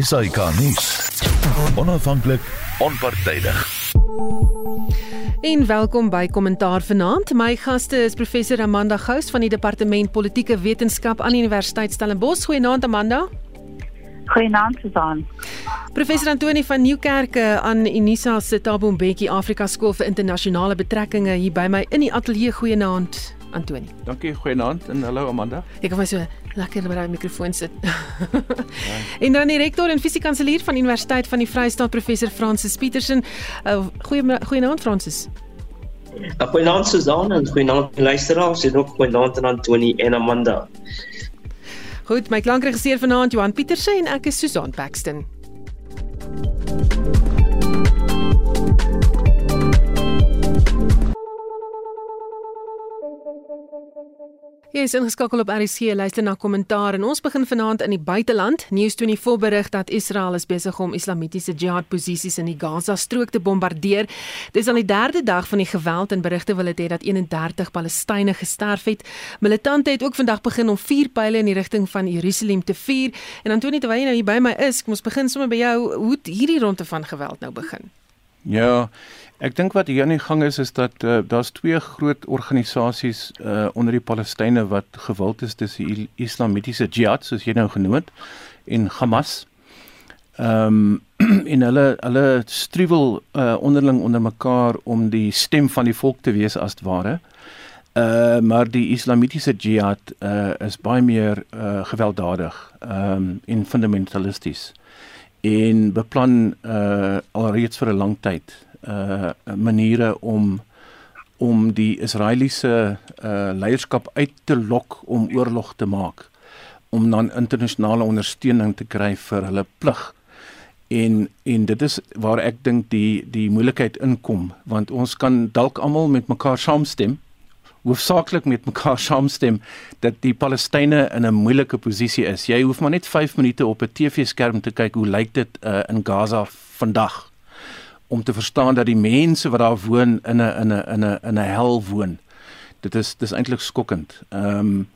SAK nuus. Onafhanklik, onpartydig. En welkom by Kommentaar Vanaand. My gaste is professor Amanda Gous van die Departement Politieke Wetenskap aan die Universiteit Stellenbosch. Goeienaand Amanda. Goeienaand Susan. Professor Antoni van Nieuwkerke aan Unisa se Thabo Mbeki Afrika Skool vir Internasionale Betrekkinge hier by my in die ateljee. Goeienaand Antoni. Dankie, goeienaand en hallo Amanda. Ek gaan so lekker by die mikrofoon sit. en dan die rektor en fisiekanselier van Universiteit van die Vrystaat professor Francis Petersen. Uh, goeie goeienaand Francis. Goeienaand Susan en goeienaand luisteraars en ook goeienaand aan Antoni en Amanda. Goed, my klankregisseur vanaand Johan Pieterse en ek is Susan Paxton. Jy is ingeskakel op RC luister na kommentaar en ons begin vanaand in die buiteland. News24 berig dat Israel is besig om islamitiese jihad posisies in die Gaza-strook te bombardeer. Dis al die derde dag van die geweld en berigte wil dit hê dat 31 Palestynë gesterf het. Militante het ook vandag begin om vuurpyle in die rigting van Jerusalem te vuur. En Antonie terwyl jy nou hier by my is, kom ons begin sommer by jou. Hoe het hierdie ronde van geweld nou begin? Ja, Ek dink wat hier aan die gang is is dat uh, daar's twee groot organisasies uh, onder die Palestynë wat gewild is tussen die Islamitiese Jihad soos jy nou genoem het en Hamas. Ehm um, en hulle hulle struwel uh, onderling onder mekaar om die stem van die volk te wees as ware. Uh maar die Islamitiese Jihad uh is baie meer uh gewelddadig um, en fundamentalisties en beplan uh alreeds vir 'n lang tyd uh maniere om om die Israeliese uh leierskap uit te lok om oorlog te maak om dan internasionale ondersteuning te kry vir hulle plig. En en dit is waar ek dink die die moeilikheid inkom want ons kan dalk almal met mekaar saamstem hoofsaaklik met mekaar saamstem dat die Palestynë in 'n moeilike posisie is. Jy hoef maar net 5 minute op 'n TV-skerm te kyk hoe lyk dit uh, in Gaza vandag om te verstaan dat die mense wat daar woon in 'n in 'n in 'n in 'n hel woon. Dit is dis eintlik skokkend. Ehm um,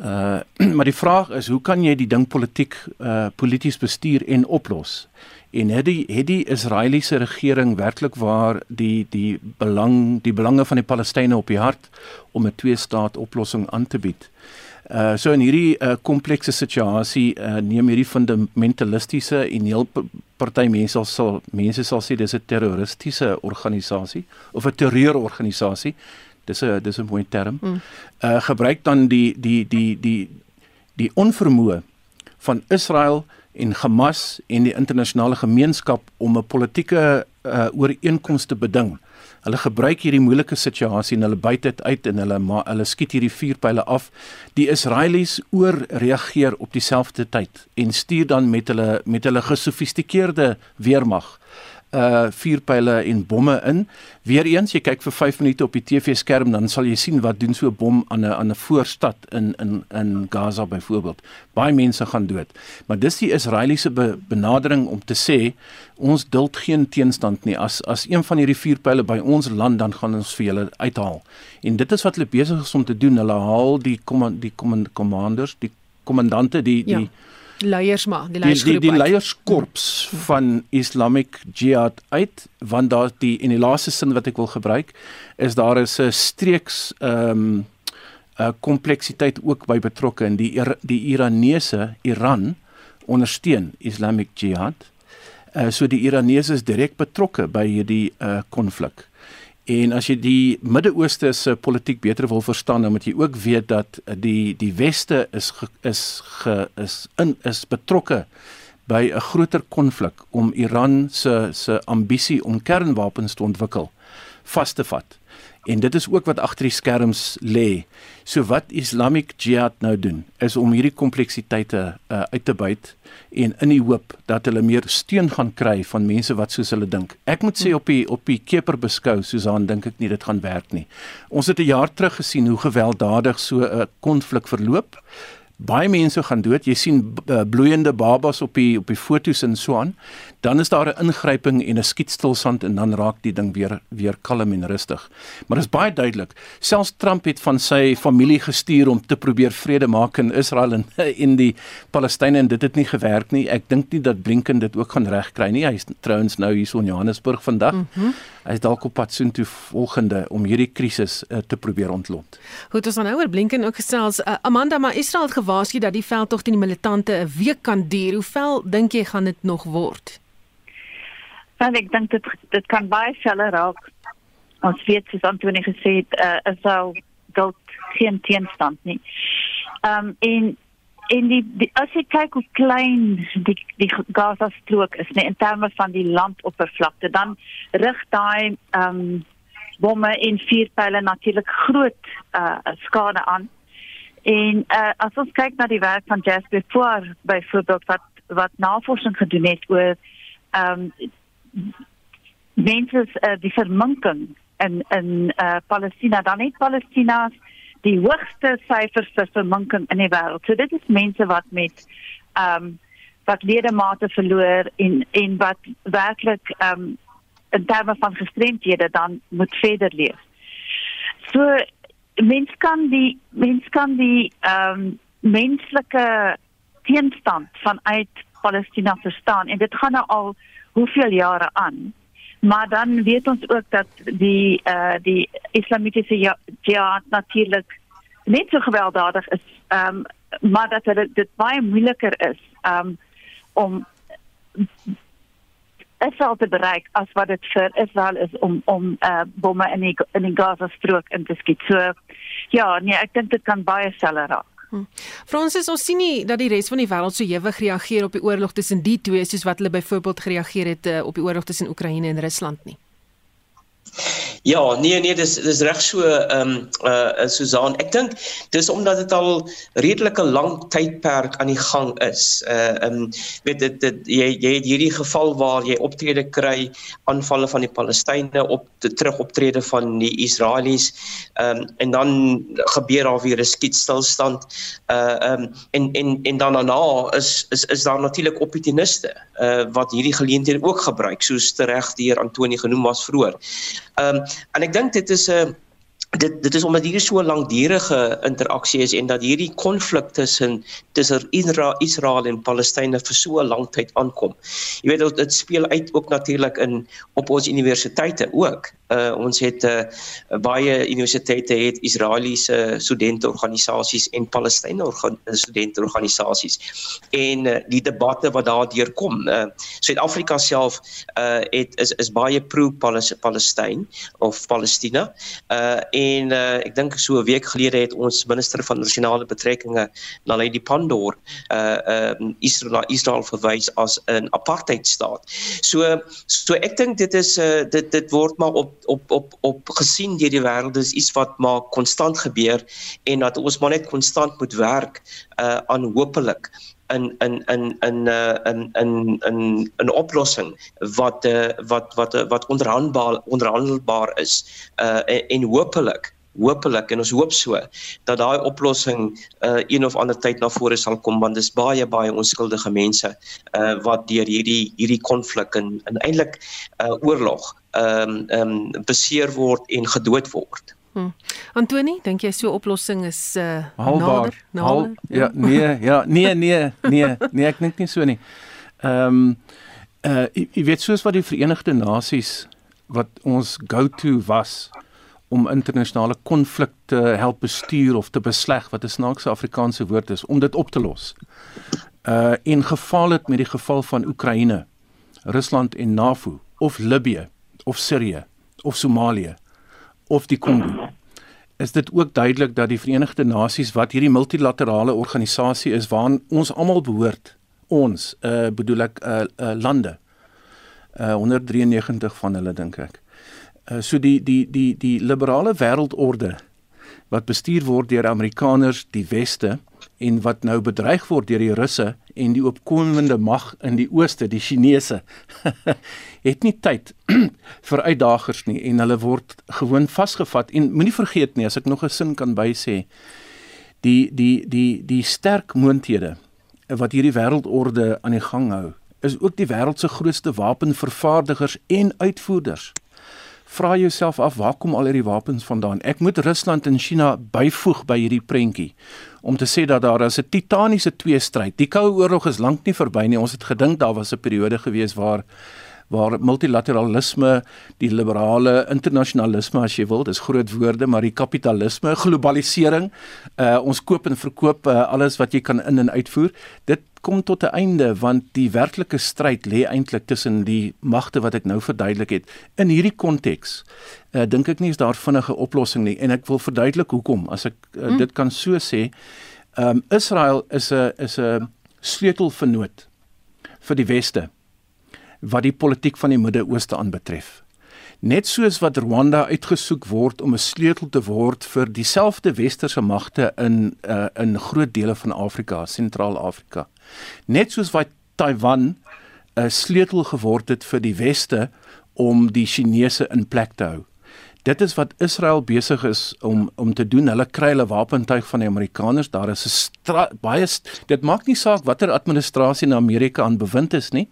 uh maar die vraag is hoe kan jy die ding politiek uh polities bestuur en oplos? En het die het die Israeliese regering werklik waar die die belang die belange van die Palestynë op die hart om 'n twee-staat oplossing aan te bied? Uh so in hierdie uh komplekse situasie uh neem hierdie fundamentalistiese en heel party mense sal mense sal sê dis 'n terroristiese organisasie of 'n terreurorganisasie. Dis 'n dis 'n mooi term. Mm. Uh gebruik dan die die die die die onvermoë van Israel en Hamas en die internasionale gemeenskap om 'n politieke uh ooreenkoms te beding Hulle gebruik hierdie moeilike situasie en hulle byt dit uit en hulle ma, hulle skiet hierdie vuurpyle af. Die Israelies oorreageer op dieselfde tyd en stuur dan met hulle met hulle gesofistikeerde weermag uh vuurpyle en bomme in. Weereens jy kyk vir 5 minute op die TV-skerm dan sal jy sien wat doen so 'n bom aan 'n aan 'n voorstad in in in Gaza byvoorbeeld. Baie mense gaan dood. Maar dis die Israeliese be, benadering om te sê ons duld geen teenstand nie. As as een van hierdie vuurpyle by ons land dan gaan ons vir julle uithaal. En dit is wat hulle besig is om te doen. Hulle haal die kom die kommandeurs, die kommandante, die ja. die leiers maar die leiersgroep die, die, die leierskorps van Islamic Jihad uit want daar die in die laaste sin wat ek wil gebruik is daar is 'n streeks ehm um, 'n kompleksiteit ook by betrokke in die die Iranese Iran ondersteun Islamic Jihad. Uh, so die Iranese is direk betrokke by hierdie uh, konflik. En as jy die Midde-Ooste se politiek beter wil verstaan, dan moet jy ook weet dat die die weste is ge, is ge, is in is betrokke by 'n groter konflik om Iran se se ambisie om kernwapens te ontwikkel vas te vat. En dit is ook wat agter die skerms lê. So wat Islamic Jihad nou doen is om hierdie kompleksiteite uh, uit te byt en in die hoop dat hulle meer steun gaan kry van mense wat soos hulle dink. Ek moet sê op die op die keper beskou Susan dink ek nie dit gaan werk nie. Ons het 'n jaar terug gesien hoe gewelddadig so 'n konflik verloop Baie mense gaan dood. Jy sien uh, bloeiende babas op die op die fotos en so aan. Dan is daar 'n ingryping en 'n skietstilstand en dan raak die ding weer weer kalm en rustig. Maar dit is baie duidelik. Selfs Trump het van sy familie gestuur om te probeer vrede maak in Israel en in die Palestynë en dit het nie gewerk nie. Ek dink nie dat Blinken dit ook gaan regkry nie. Hy is trouens nou hier in Johannesburg vandag. Mm -hmm. Hy is dalk op pad soontoe volgende om hierdie krisis uh, te probeer ontlont. Goed, ons gaan nou oor Blinken ook gesels. Uh, Amanda, maar Israel het gewaarsku dat die veldtog teen die militante 'n week kan duur. Hoe vel dink jy gaan dit nog word? Want ek dink dit dit kan baie sneller raak. Ons weet soos Antonie gesê het, uh, is sou dalk geen teenstand nie. Ehm um, en en die, die as jy kyk hoe klein die die Gaza strook is nee, in terme van die landoppervlakte, dan rig daai ehm um, bomme en vuurpyle natuurlik groot uh skade aan. En uh as ons kyk na die werk van Jasper voor byvoorbeeld wat wat navorsing gedoen het oor ehm um, mense uh, die verminking in in uh Palestina dan net Palestina die hoogste syfers vir verminking in die wêreld. So dit is mense wat met ehm um, wat ledemate verloor en en wat werklik ehm um, in terme van gestremdhede dan moet verder leef. So mens kan die mens kan die ehm um, menslike teenstand vanuit Palestina verstaan en dit gaan nou al hoeveel jare aan. Maar dan weet ons ook dat die eh uh, die islamitiese ja-, jihad natuurlik net so gewelddadig is ehm um, maar dat dit dit baie moeiliker is ehm um, om Israel te bereik as wat dit vir Israel is om om uh, bomme in die in die Gaza strook in te skiet. So ja, nee, ek dink dit kan baie sneller raak. Hm. Fransis, ons sien nie dat die res van die wêreld so hewig reageer op die oorlog tussen die twee soos wat hulle byvoorbeeld gereageer het uh, op die oorlog tussen Oekraïne en Rusland nie. Ja, nee nee, dis dis reg so ehm um, uh Susan. Ek dink dis omdat dit al redelike lang tydperk aan die gang is. Uh ehm um, weet dit dit jy jy het hierdie geval waar jy optrede kry aanvalle van die Palestynë op die terugoptrede van die Israelies. Ehm um, en dan gebeur daar weer 'n skietstilstand. Uh ehm um, en en en dan daarna is is is daar natuurlik opportuniste uh wat hierdie geleenthede ook gebruik soos tereg deur Antoni genoem was vroeër. Ehm um, en ek dink dit is 'n uh, dit dit is omdat hier so langdurige interaksie is en dat hierdie konflik tussen tussen Israel en Palestynë vir so 'n lang tyd aankom. Jy weet dit speel uit ook natuurlik in op ons universiteite ook. Uh, ons het uh, baie universiteite het Israeliese studenteorganisasies en Palestynë organ studenteorganisasies en uh, die debatte wat daardeur kom uh, Suid-Afrika self uh, het is is baie pro Palestyn of Palestina uh, en uh, ek dink so 'n week gelede het ons minister van nasionale betrekkinge Naledi Pandor uh, uh, Israel Israel verwys as 'n apartheidstaat. So so ek dink dit is uh, dit dit word maar op op op op gesien deur die wêreld. Is iets wat maar konstant gebeur en dat ons maar net konstant moet werk uh aan hopelik in in in in uh in in in 'n oplossing wat uh wat wat wat onderhandelbaar onderhandelbaar is uh en, en hopelik hopelik en ons hoop so dat daai oplossing uh een of ander tyd na vore sal kom want dis baie baie onskuldige mense uh wat deur hierdie hierdie konflik en en eintlik uh oorlog ehm um, ehm um, beseer word en gedood word. Hmm. Antonie, dink jy so 'n oplossing is uh Haalbaar, nader? nader? Hal, ja, nee, ja, nee, nee, nee, nee, ek dink nie so nie. Ehm um, uh jy weet soos wat die Verenigde Nasies wat ons go-to was om internasionale konflikte help bestuur of te besleg wat 'n snaakse Afrikaanse woord is om dit op te los. Uh in geval het met die geval van Oekraïne, Rusland en NAVO of Libië of Sirië of Somalië of die Kongo. Is dit ook duidelik dat die Verenigde Nasies wat hierdie multilaterale organisasie is waaraan ons almal behoort, ons uh bedoel ek uh, uh lande. Uh 193 van hulle dink ek. Uh so die die die die liberale wêreldorde wat bestuur word deur Amerikaners, die weste en wat nou bedreig word deur die Russe en die opkomende mag in die ooste, die Chinese, het nie tyd vir uitdagers nie en hulle word gewoon vasgevat en moenie vergeet nie as ek nog 'n sin kan bysê Die die die die sterk moonthede wat hierdie wêreldorde aan die gang hou, is ook die wêreld se grootste wapenvervaardigers en uitvoerders. Vra jouself af waar kom al hierdie wapens vandaan? Ek moet Rusland en China byvoeg by hierdie prentjie om te sê dat daar 'n titaniese twee stryd. Die Koue Oorlog is lank nie verby nie. Ons het gedink daar was 'n periode gewees waar waar multilateralisme, die liberale internasionalisme as jy wil, dis groot woorde, maar die kapitalisme, globalisering, uh ons koop en verkoop uh, alles wat jy kan in en uitvoer, dit kom tot 'n einde want die werklike stryd lê eintlik tussen die magte wat ek nou verduidelik het. In hierdie konteks uh dink ek nie is daar vinnige oplossing nie en ek wil verduidelik hoekom as ek uh, hmm. dit kan so sê. Um Israel is 'n is 'n sleutelvernoot vir die weste wat die politiek van die Midde-Ooste aanbetref. Net soos wat Rwanda uitgesoek word om 'n sleutel te word vir dieselfde westerse magte in uh, in groot dele van Afrika, Sentraal-Afrika. Net soos wat Taiwan 'n sleutel geword het vir die weste om die Chinese in plek te hou dit is wat Israel besig is om om te doen. Hulle kry hulle wapentuig van die Amerikaners. Daar is 'n baie dit maak nie saak watter administrasie in Amerika aan bewind is nie.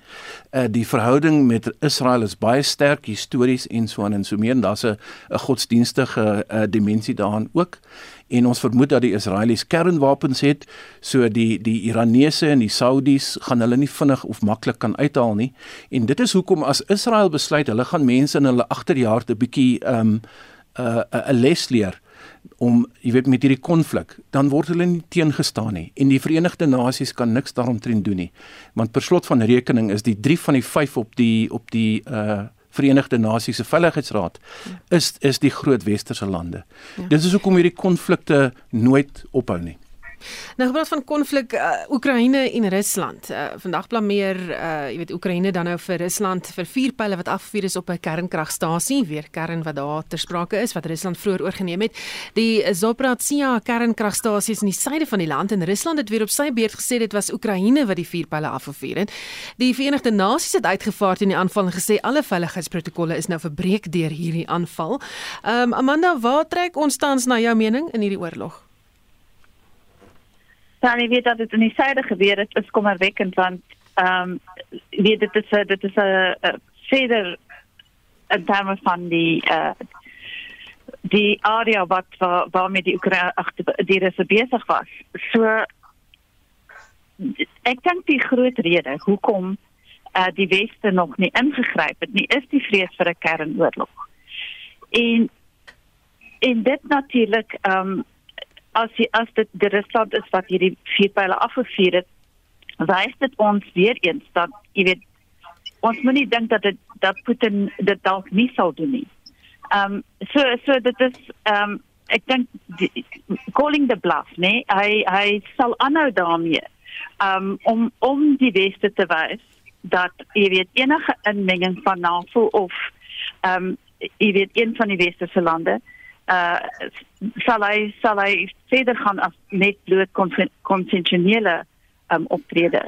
Uh die verhouding met Israel is baie sterk histories en so aan en so meer. Daar's 'n 'n godsdienstige uh, dimensie daaraan ook en ons vermoed dat die Israelies kernwapens het, so die die Iranese en die Saudies gaan hulle nie vinnig of maklik kan uithaal nie. En dit is hoekom as Israel besluit hulle gaan mense in hulle agterjaar 'n bietjie um, 'n uh, 'n les leer om jy weet met hierdie konflik dan word hulle nie teengestaan nie en die Verenigde Nasies kan niks daaromtrent doen nie want per slot van rekening is die 3 van die 5 op die op die uh Verenigde Nasies se Veiligheidsraad is is die groot westerse lande. Ja. Dit is hoekom hierdie konflikte nooit ophou nie. Nou gepraat van konflik uh, Oekraïne en Rusland. Uh, vandag blameer uh, jy weet Oekraïne dan nou vir Rusland vir vier pile wat afgevuur is op 'n kernkragstasie, weer kern wat daar ter sprake is wat Rusland vroeër oorgeneem het. Die Zaporizhzhia kernkragstasie is in die suide van die land en Rusland het weer op sy beurt gesê dit was Oekraïne wat die vier pile afgevuur het. Die Verenigde Nasies het uitgevaar teen die aanval en gesê alle veiligheidsprotokolle is nou verbreek deur hierdie aanval. Ehm um, Amanda, waar trek ons tans na jou mening in hierdie oorlog? Dan weet dat dit in die syde gebeur het, is kommerwekkend want ehm um, weet dit is dit is 'n verder in terme van die uh die area wat waar, waarmee die Oekraïne die Russe besig was. So ek dink die groot rede hoekom uh die weste nog nie ingegryp het nie, is die vrees vir 'n kernoorlog. En en dit natuurlik ehm um, as die, as dit die Rusland is wat hierdie vier pile afgevuur het, wys dit ons weer eens dat jy weet ons moenie dink dat dit dat Putin dit dalk nie sal doen nie. Ehm um, so so dit is ehm um, ek dink calling the bluff, nee, hy hy sal aanhou daarmee. Um, om om die weste te wys dat jy weet enige inmenging van NAVO of ehm um, jy weet een van die westerse lande uh sal hy sal hy verder gaan as net bloot konvensionele um, optrede.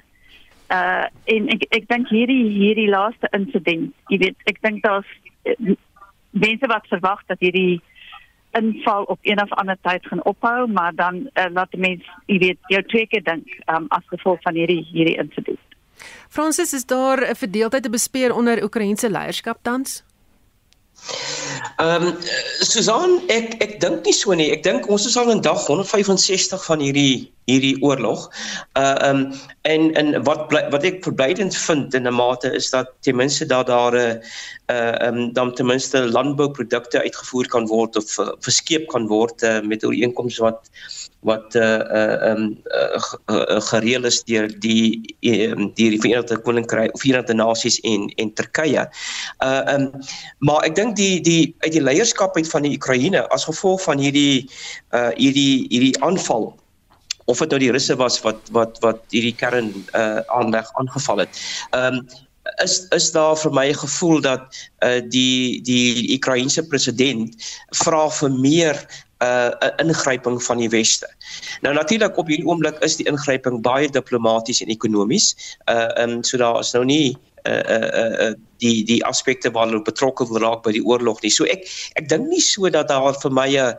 Uh en ek ek dink hierdie hierdie laaste insident, jy weet, ek dink daar's uh, mense wat verwag dat hierdie inval op een of ander tyd gaan ophou, maar dan uh, laat mense, jy weet, jou twee keer dink um, as gevolg van hierdie hierdie insident. Fransis, is daar 'n verdeeldheid te bespeer onder Oekraïense leierskap tans? Ehm um, Susan, ek ek dink nie so nie. Ek dink ons is al in dag 165 van hierdie hierdie oorlog. Uh um, en en wat wat ek verblydend vind in 'n mate is dat ten minste dat daar 'n uh um, dan ten minste landbouprodukte uitgevoer kan word of uh, verskeep kan word uh, met ooreenkomste wat wat uh uh um uh, gereël is deur die um, deur die Verenigde Koninkryk of Verenigde Nasies en en Turkye. Uh um maar ek dink die die uit die leierskap uit van die Oekraïne as gevolg van hierdie uh hierdie hierdie aanval of dit nou die Russe was wat wat wat hierdie kern uh aanleg aangeval het. Um is is daar vir my 'n gevoel dat uh die die Oekraïense president vra vir meer uh, 'n ingryping van die weste. Nou natuurlik op hierdie oomblik is die ingryping baie diplomaties en ekonomies. Uh um so daar is nou nie 'n uh, 'n uh, 'n uh, die die aspekte waarna hulle betrokke wil raak by die oorlog nie. So ek ek dink nie so dat daar vir my 'n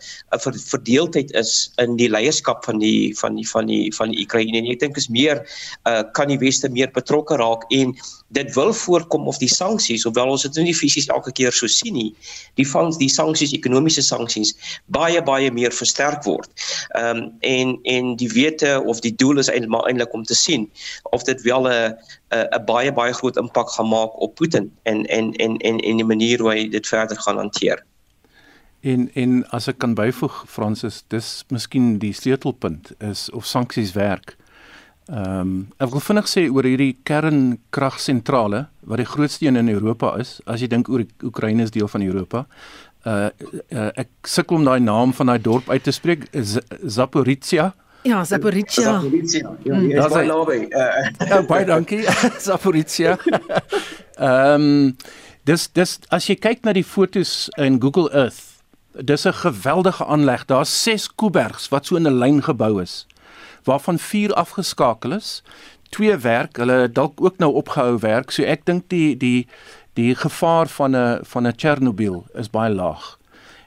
verdeeldheid is in die leierskap van die van die van die van die Oekraïne nie. Ek dink is meer uh kan die weste meer betrokke raak en dit wil voorkom of die sanksies hoewel ons dit nie fisies elke keer so sien nie die vangs die sanksies ekonomiese sanksies baie baie meer versterk word. Ehm um, en en die wete of die doel is eintlik eintlik om te sien of dit wel 'n 'n baie baie groot impak gaan maak op Putin en en en en en die manier hoe hy dit verder gaan hanteer. En en as ek kan byvoeg Fransis, dis miskien die sleutelpunt is of sanksies werk. Ehm um, ek wil vinnig sê oor hierdie kernkragsentrale wat die grootste een in Europa is. As jy dink oor Oekraïne is deel van Europa. Uh, uh ek sukkel om daai naam van daai dorp uit te spreek. Zaporizhia. Ja, Zaporizhia. Zaporizhia. Ja, dit is baie naby. Ja, baie dankie. Zaporizhia. Ehm um, dis dis as jy kyk na die fotos in Google Earth, dis 'n geweldige aanleg. Daar's 6 kubergs wat so in 'n lyn gebou is waarvan 4 afgeskakel is. Twee werk, hulle dalk ook nou opgehou werk. So ek dink die die die gevaar van 'n van 'n Chernobyl is baie laag.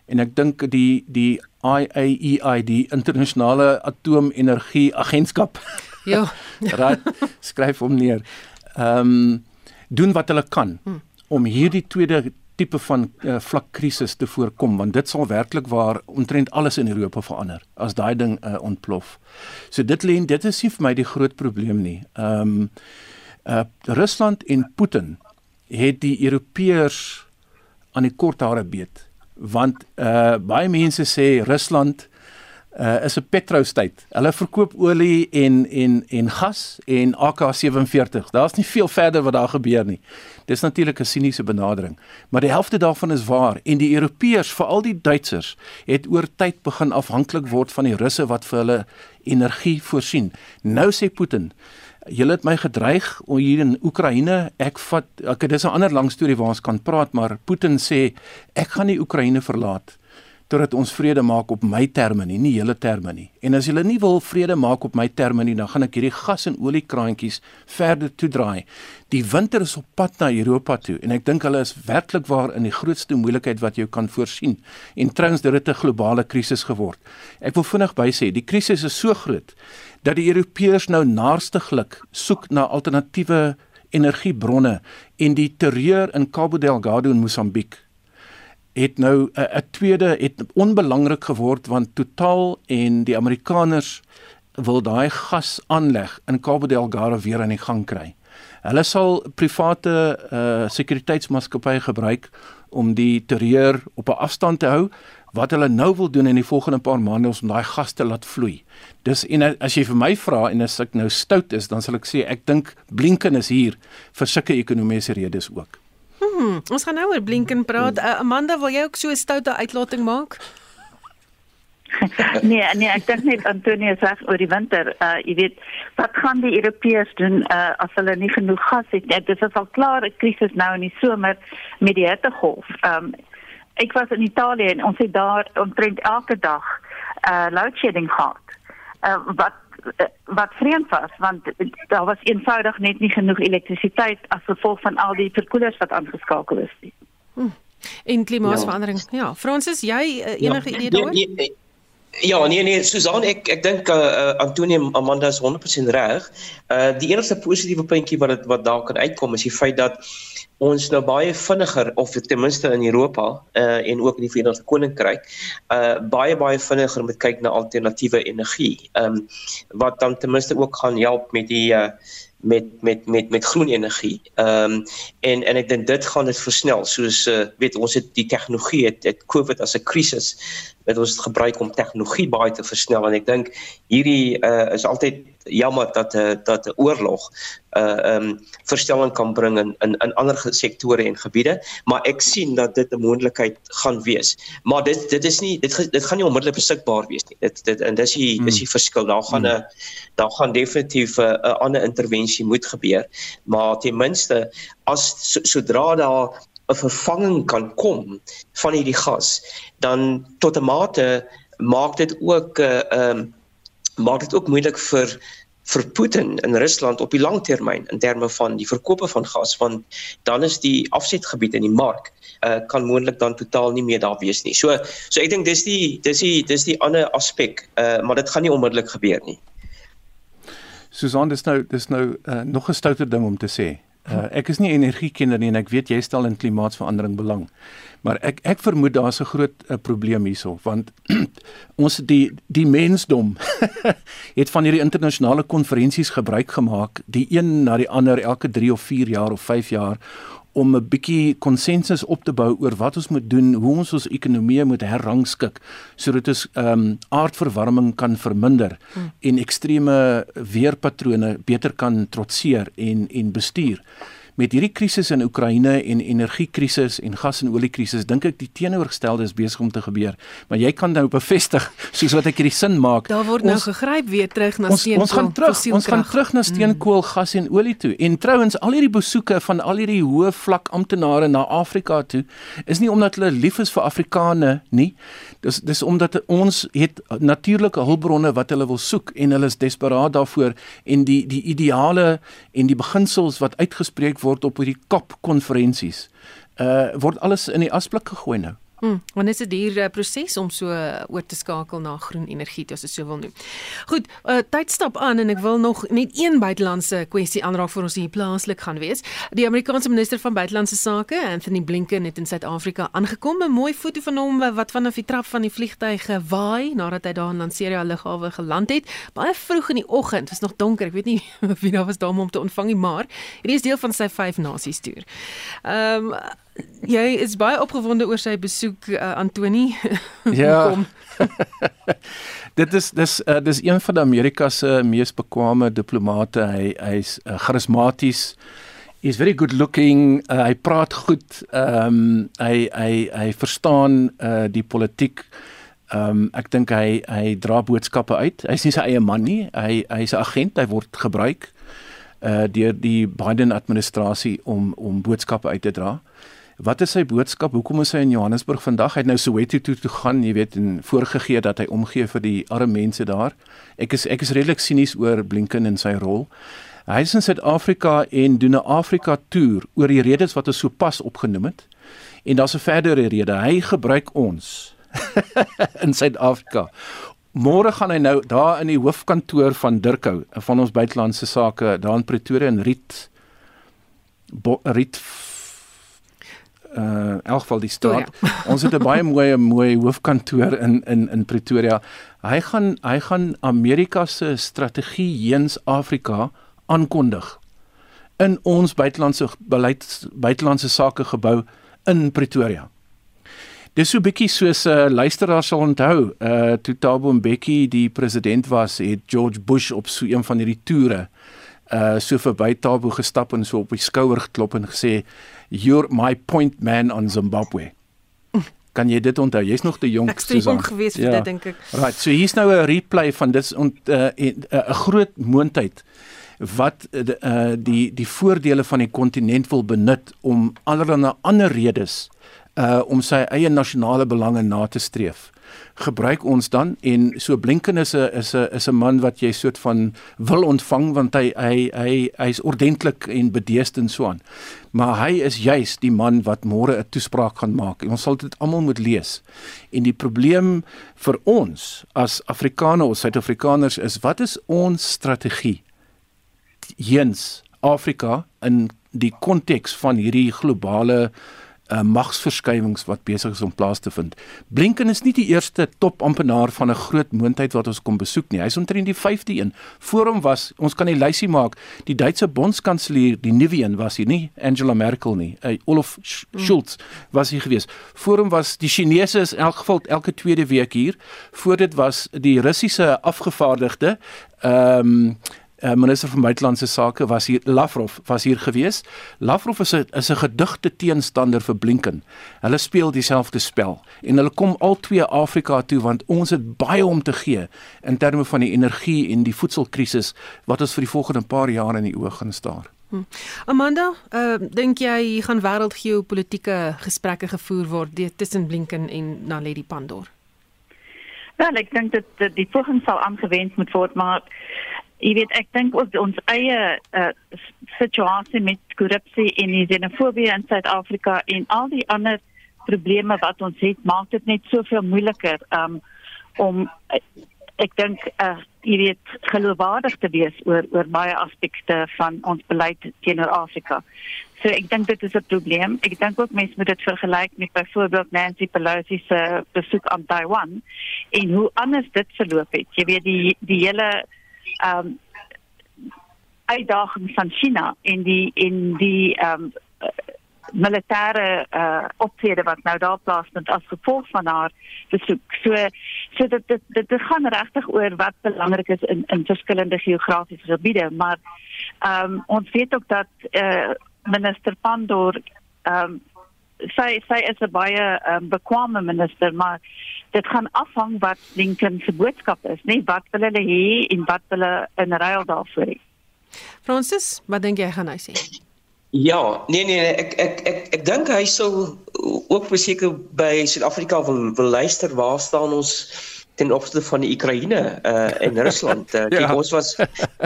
En ek dink die die IAEA, e die internasionale atoomenergie agentskap. Ja. Raad skryf hom neer. Ehm um, doen wat hulle kan hm. om hierdie tweede tipe van uh, vlak krisis te voorkom want dit sal werklik waar omtrent alles in Europa verander as daai ding uh, ontplof. So dit lê dit is nie vir my die groot probleem nie. Ehm um, uh, Rusland en Putin het die Europeërs aan die kort hare beet want uh, baie mense sê Rusland uh, is 'n petrostyd. Hulle verkoop olie en en en gas en AK47. Daar's nie veel verder wat daar gebeur nie. Dis natuurlik 'n siniese benadering, maar die helfte daarvan is waar en die Europeërs, veral die Duitsers, het oor tyd begin afhanklik word van die Russe wat vir hulle energie voorsien. Nou sê Putin, julle het my gedreig hier in Oekraïne, ek vat ek dis 'n ander lang storie waar ons kan praat, maar Putin sê ek gaan nie Oekraïne verlaat totdat ons vrede maak op my terme nie, nie julle terme nie. En as julle nie wil vrede maak op my terme nie, dan gaan ek hierdie gas en oliekraantjies verder toedraai. Die winter is op pad na Europa toe en ek dink hulle is werklik waar in die grootste moeilikheid wat jy kan voorsien. En trouens dit het 'n globale krisis geword. Ek wil vinnig bysê, die krisis is so groot dat die Europeërs nou naarstiglik soek na alternatiewe energiebronne en die terreur in Cabo Delgado in Mosambiek het nou 'n tweede het onbelangrik geword want Total en die Amerikaners wil daai gas aanleg in Cabo Delgado weer aan die gang kry. Hulle sal private uh sekuriteitsmaatskappye gebruik om die terreur op 'n afstand te hou. Wat hulle nou wil doen in die volgende paar maande is om daai gas te laat vloei. Dis en as jy vir my vra en as ek nou stout is, dan sal ek sê ek dink Blinken is hier vir sulke ekonomiese redes ook. Hmm, ons gaan nou oor Blinken praat. Uh, Amanda, wil jy ook so 'n stoute uitlating maak? nee, nee, ek dink net Antonie sê oor die winter, uh jy weet, wat gaan die Europeërs doen uh as hulle nie genoeg gas het nie? Dit is al klaar 'n krisis nou in die somer met die hittegolf. Um ek was in Italië en ons het daar omtrent elke dag uh load shedding gehad. Uh wat Eh, wat vreemd was want daar was eenvoudig net nie genoeg elektrisiteit as gevolg van al die verkoelers wat aangeskakel is nie. Hm. En klimaatsverandering. Ja, ja. Fransis, jy uh, enige ja. idee daaroor? Nee. Ja, nee nee, Susan, ek ek dink uh, uh Antonie Amanda is 100% reg. Uh die enigste positiewe puntjie wat dit wat daar kan uitkom is die feit dat ons nou baie vinniger of ten minste in Europa uh en ook in die Verenigde Koninkryk uh baie baie vinniger moet kyk na alternatiewe energie. Ehm um, wat dan ten minste ook gaan help met die uh met met met met groen energie. Ehm um, en en ek dink dit gaan dit versnel soos uh, weet ons het die tegnologie het, het COVID as 'n krisis wat ons gebruik om tegnologie baie te versnel en ek dink hierdie uh, is altyd jammer dat 'n uh, dat 'n oorlog 'n uh, um, verstelling kan bring in in in ander sektore en gebiede maar ek sien dat dit 'n moontlikheid gaan wees maar dit dit is nie dit dit gaan nie onmiddellik beskikbaar wees nie dit dit en dis die hmm. is die verskil daar gaan 'n hmm. daar gaan definitief 'n ander intervensie moet gebeur maar ten minste as so, sodra daar 'n vervanging kan kom van hierdie gas, dan tot 'n mate maak dit ook 'n uh, ehm uh, maak dit ook moeilik vir vir Putin in Rusland op die lang termyn in terme van die verkope van gas want dan is die afsetgebied in die mark uh, kan moontlik dan totaal nie meer daar wees nie. So so ek dink dis die dis die dis die ander aspek uh, maar dit gaan nie onmiddellik gebeur nie. Susan dis nou dis nou uh, nog 'n stouter ding om te sê. Uh, ek is nie energiekenner nie en ek weet jy stel in klimaatsverandering belang. Maar ek ek vermoed daar's 'n groot uh, probleem hierso want ons die die mensdom het van hierdie internasionale konferensies gebruik gemaak, die een na die ander elke 3 of 4 jaar of 5 jaar om 'n bietjie konsensus op te bou oor wat ons moet doen, hoe ons ons ekonomie moet herrangskik sodat ons ehm um, aardverwarming kan verminder hmm. en ekstreme weerpatrone beter kan trotseer en en bestuur met hierdie krisis in Oekraïne en energiekrisis en gas en oliekrisis dink ek die teenoorgestelde is besig om te gebeur. Maar jy kan nou bevestig soos wat ek hierdie sin maak. Daar word nou ons, nou gegryp weer terug na steenkool. Ons gaan terug, ons gaan terug na steenkool, mm. gas en olie toe. En trouens al hierdie besoeke van al hierdie hoë vlak amptenare na Afrika toe is nie omdat hulle lief is vir Afrikane nie. Dis dis omdat ons het natuurlike hulpbronne wat hulle wil soek en hulle is desperaat daarvoor en die die ideale en die beginsels wat uitgespreek word op hierdie COP konferensies uh word alles in die asblik gegooi nou. Hmm, want dit is 'n duur uh, proses om so uh, oor te skakel na groen energie, as jy so wil noem. Goed, uh, tyd stap aan en ek wil nog net een buitelandse kwessie aanraak vir ons hier plaaslik gaan wees. Die Amerikaanse minister van buitelandse sake, Anthony Blinken, het in Suid-Afrika aangekom. 'n Mooi foto van hom wat vanaf die trap van die vliegtuig gewaai nadat hy daar in Lanseria lughawe geland het. Baie vroeg in die oggend, was nog donker. Ek weet nie wie daar was daar om hom te ontvang nie, maar hierdie is deel van sy vyf nasies toer. Ehm um, jy is baie opgewonde oor sy besoek uh, Antoni. ja. dit is dis uh, dis een van Amerika se mees bekwame diplomate. Hy hy's uh, charismaties. He's very good looking. Uh, hy praat goed. Ehm um, hy hy hy verstaan uh, die politiek. Ehm um, ek dink hy hy dra boodskappe uit. Hy's nie sy eie man nie. Hy hy's 'n agent. Hy word gebruik uh deur die Biden administrasie om om boodskappe uit te dra. Wat is sy boodskap? Hoekom is hy in Johannesburg vandag? Hy het nou Soweto toe toe gaan, jy weet, en voorgegee dat hy omgee vir die arme mense daar. Ek is ek is redelik sinies oor Blinken en sy rol. Hy is in Suid-Afrika en doen 'n Afrika toer oor die redes wat ons sopas opgenoem het. En daar's 'n verdere rede. Hy gebruik ons in Suid-Afrika. Môre gaan hy nou daar in die hoofkantoor van Dirkou van ons buitelandse sake daar in Pretoria in Riet Riet uh in elk geval die straat. Oh, ja. ons het 'n baie mooi mooi hoofkantoor in in in Pretoria. Hy gaan hy gaan Amerika se strategie heens Afrika aankondig in ons buitelandse beleid buitelandse sake gebou in Pretoria. Dis so bietjie soos 'n uh, luisteraar sal onthou, uh toe Thabo Mbeki die president was, het George Bush op so een van hierdie toere uh so verby Thabo gestap en so op die skouer geklop en gesê you're my point man on Zimbabwe. Kan jy dit onthou? Jy's nog te jonk so. Ek sê ongewees vir ja. dit dink ek. Right, so hier's nou 'n replay van dit uh, 'n uh, uh, groot moondheid wat uh, die die voordele van die kontinent wil benut om allerlei ander redes uh om sy eie nasionale belange na te streef gebruik ons dan en so Blinken is 'n is 'n is 'n man wat jy soort van wil ontvang want hy hy hy hy's ordentlik en bedeesd en so aan. Maar hy is juis die man wat môre 'n toespraak gaan maak. En ons sal dit almal moet lees. En die probleem vir ons as Afrikaners of Suid-Afrikaners is wat is ons strategie? Hens Afrika in die konteks van hierdie globale uh, magsverskywings wat besig is om plaas te vind. Blinken is nie die eerste topamptenaar van 'n groot moondheid wat ons kom besoek nie. Hy's omtrent die 5de een. Voor hom was, ons kan die lysie maak, die Duitse bondskanselier, die nuwe een was hier nie, Angela Merkel nie. Uh, Olaf mm. Scholz was hier gewees. Voor hom was die Chinese is in elk geval elke tweede week hier. Voor dit was die Russiese afgevaardigde ehm um, uh, minister van buitelandse sake was hier Lavrov was hier gewees. Lavrov is 'n is 'n gedigte teenstander vir Blinken. Hulle speel dieselfde spel en hulle kom al twee Afrika toe want ons het baie om te gee in terme van die energie en die voedselkrisis wat ons vir die volgende paar jaar in die oë gaan staar. Hm. Amanda, uh, dink jy gaan wêreldgeopolitiese gesprekke gevoer word tussen Blinken en Naledi Pandor? Ja, ek dink dat die poging sal aangewend moet word, maar jy weet ek dink ook ons eie uh, situasie met korrupsie en die xenofobie in Suid-Afrika en al die ander probleme wat ons het maak dit net soveel moeiliker um, om ek dink uh, jy weet geloofwaardig te wees oor oor baie aspekte van ons beleid teenoor Afrika. So ek dink dit is 'n probleem. Ek dink ook mense moet dit vergelyk met byvoorbeeld Nancy Pelosi se besoek aan Taiwan en hoe anders dit verloop het. Jy weet die die hele um, uitdaging van China en die in die ehm um, militêre uh, optrede wat nou daar plaasvind as gevolg van haar besoek. So so dit dit dit, dit gaan regtig oor wat belangrik is in in verskillende geografiese gebiede, maar ehm um, ons weet ook dat uh, minister Pandor ehm um, sy sy is 'n baie um, bekwame minister, maar dit gaan afhang wat Lincoln se boodskap is, nie wat wil hulle hê en wat hulle in ruil daarvoor hê. Francis, wat dink jy gaan hy sê? Ja, nee nee nee, ek ek ek ek dink hy sou ook beseker by Suid-Afrika wil wil luister waar staan ons ten opsigte van die Oekraïne uh en Rusland. Uh, ja. ons was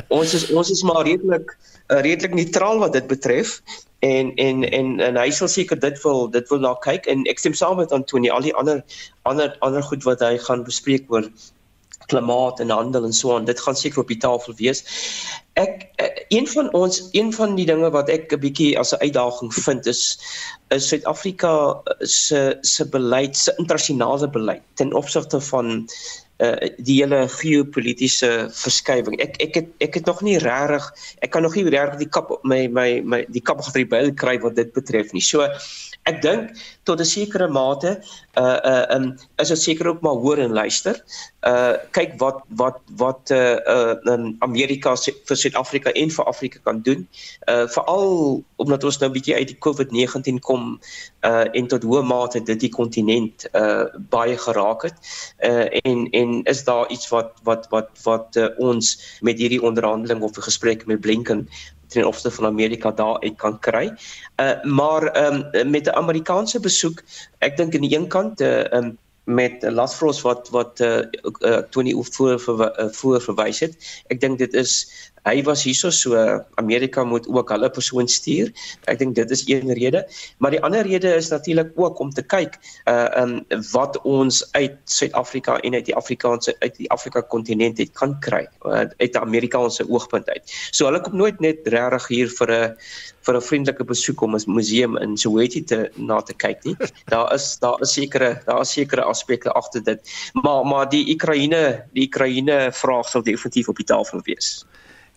ons is ons is maar redelik uh, redelik neutraal wat dit betref en en en en hy sal seker dit wil dit wil na kyk en ek stem saam met Antonie al die ander ander ander goed wat hy gaan bespreek oor klimaat en handel en so aan. Dit gaan seker op die tafel wees. Ek eh, een van ons een van die dinge wat ek 'n bietjie as 'n uitdaging vind is is Suid-Afrika se se beleid, se internasionale beleid ten opsigte van uh die hele geopolitiese verskywing. Ek ek het ek het nog nie regtig ek kan nog nie regtig die kap my my my die kap agter die byl kry wat dit betref nie. So ek dink tot 'n sekere mate uh uh um, is dit seker ook maar hoor en luister. Uh kyk wat wat wat uh uh in Amerika vir Suid-Afrika en vir Afrika kan doen. Uh veral omdat ons nou 'n bietjie uit die COVID-19 kom uh en tot hoe mate dit die kontinent uh baie geraak het. Uh en en is daar iets wat wat wat wat uh, ons met hierdie onderhandeling of gesprek met Blinken ten opsigte van Amerika daar uit kan kry. Uh maar ehm um, met 'n Amerikaanse besoek, ek dink aan die een kant uh um, met Lasfros wat wat uh, uh Tony voor voor, voor verwys het. Ek dink dit is hy was hierso so Amerika moet ook hulle persoon stuur. Ek dink dit is een rede, maar die ander rede is natuurlik ook om te kyk uh um wat ons uit Suid-Afrika en uit die Afrikaanse uit die Afrika kontinent het kan kry uh, uit 'n Amerikaanse oogpunt uit. So hulle kom nooit net regtig hier vir 'n vir 'n vriendelike besoek om 'n museum in Soweto te na te kyk nie. Daar is daar is sekere daar is sekere aspekte agter dit. Maar maar die Oekraïne die Oekraïne vraag sal definitief op die tafel wees.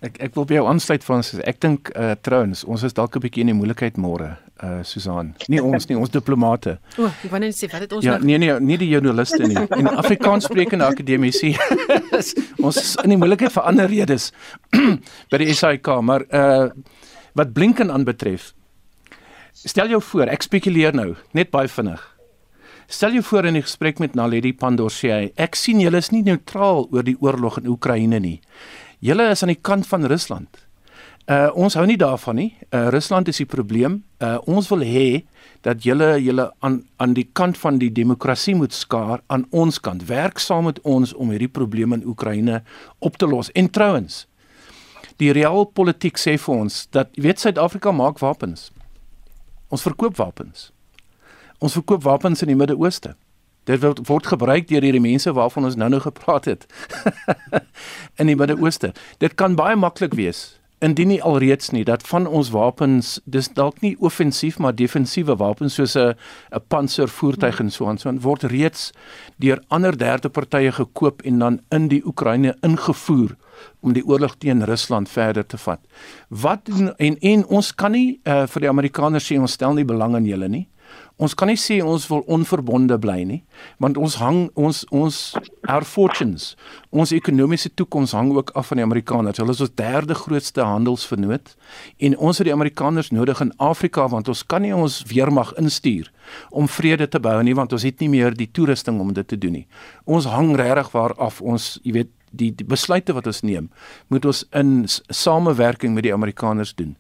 Ek ek wil by jou aansluit van ek dink uh trouens ons is dalk 'n bietjie in die moeilikheid môre uh Susan. Nie ons nie, ons diplomate. O, ek wou net sê wat het ons ja, nog Nee nee, nie die joernaliste nie. En Afrikaans sprekende akademici. ons is in die moeilikheid vir ander redes by die SAIK, maar uh wat Blinken aanbetref. Stel jou voor, ek spekuleer nou, net baie vinnig. Stel jou voor in 'n gesprek met Naledi Pandor sê hy, ek sien julle is nie neutraal oor die oorlog in Oekraïne nie. Julle is aan die kant van Rusland. Uh ons hou nie daarvan nie. Uh Rusland is die probleem. Uh ons wil hê dat julle julle aan aan die kant van die demokrasie moet skaar aan ons kant. Werk saam met ons om hierdie probleme in Oekraïne op te los. En trouens, die realpolitiek sê vir ons dat weet Suid-Afrika maak wapens. Ons verkoop wapens. Ons verkoop wapens in die Midde-Ooste. Dit word, word gebruik deur hierdie mense waarvan ons nou-nou gepraat het in die Midde-Ooste. Dit kan baie maklik wees indien nie alreeds nie dat van ons wapens dis dalk nie offensief maar defensiewe wapens soos 'n 'n panservoertuig en so aan so word reeds deur ander derde partye gekoop en dan in die Oekraïne ingevoer om die oorlog teen Rusland verder te vat. Wat en en ons kan nie uh, vir die Amerikaners sê ons stel nie belang in julle nie. Ons kan nie sê ons wil onverbonde bly nie, want ons hang ons ons our fortunes, ons ekonomiese toekoms hang ook af van die Amerikaners. Hulle is ons derde grootste handelsvernoot en ons het die Amerikaners nodig in Afrika want ons kan nie ons weermag instuur om vrede te bou nie want ons het nie meer die toerusting om dit te doen nie. Ons hang regtig waar af ons, jy weet, die die besluite wat ons neem, moet ons in samewerking met die Amerikaners doen.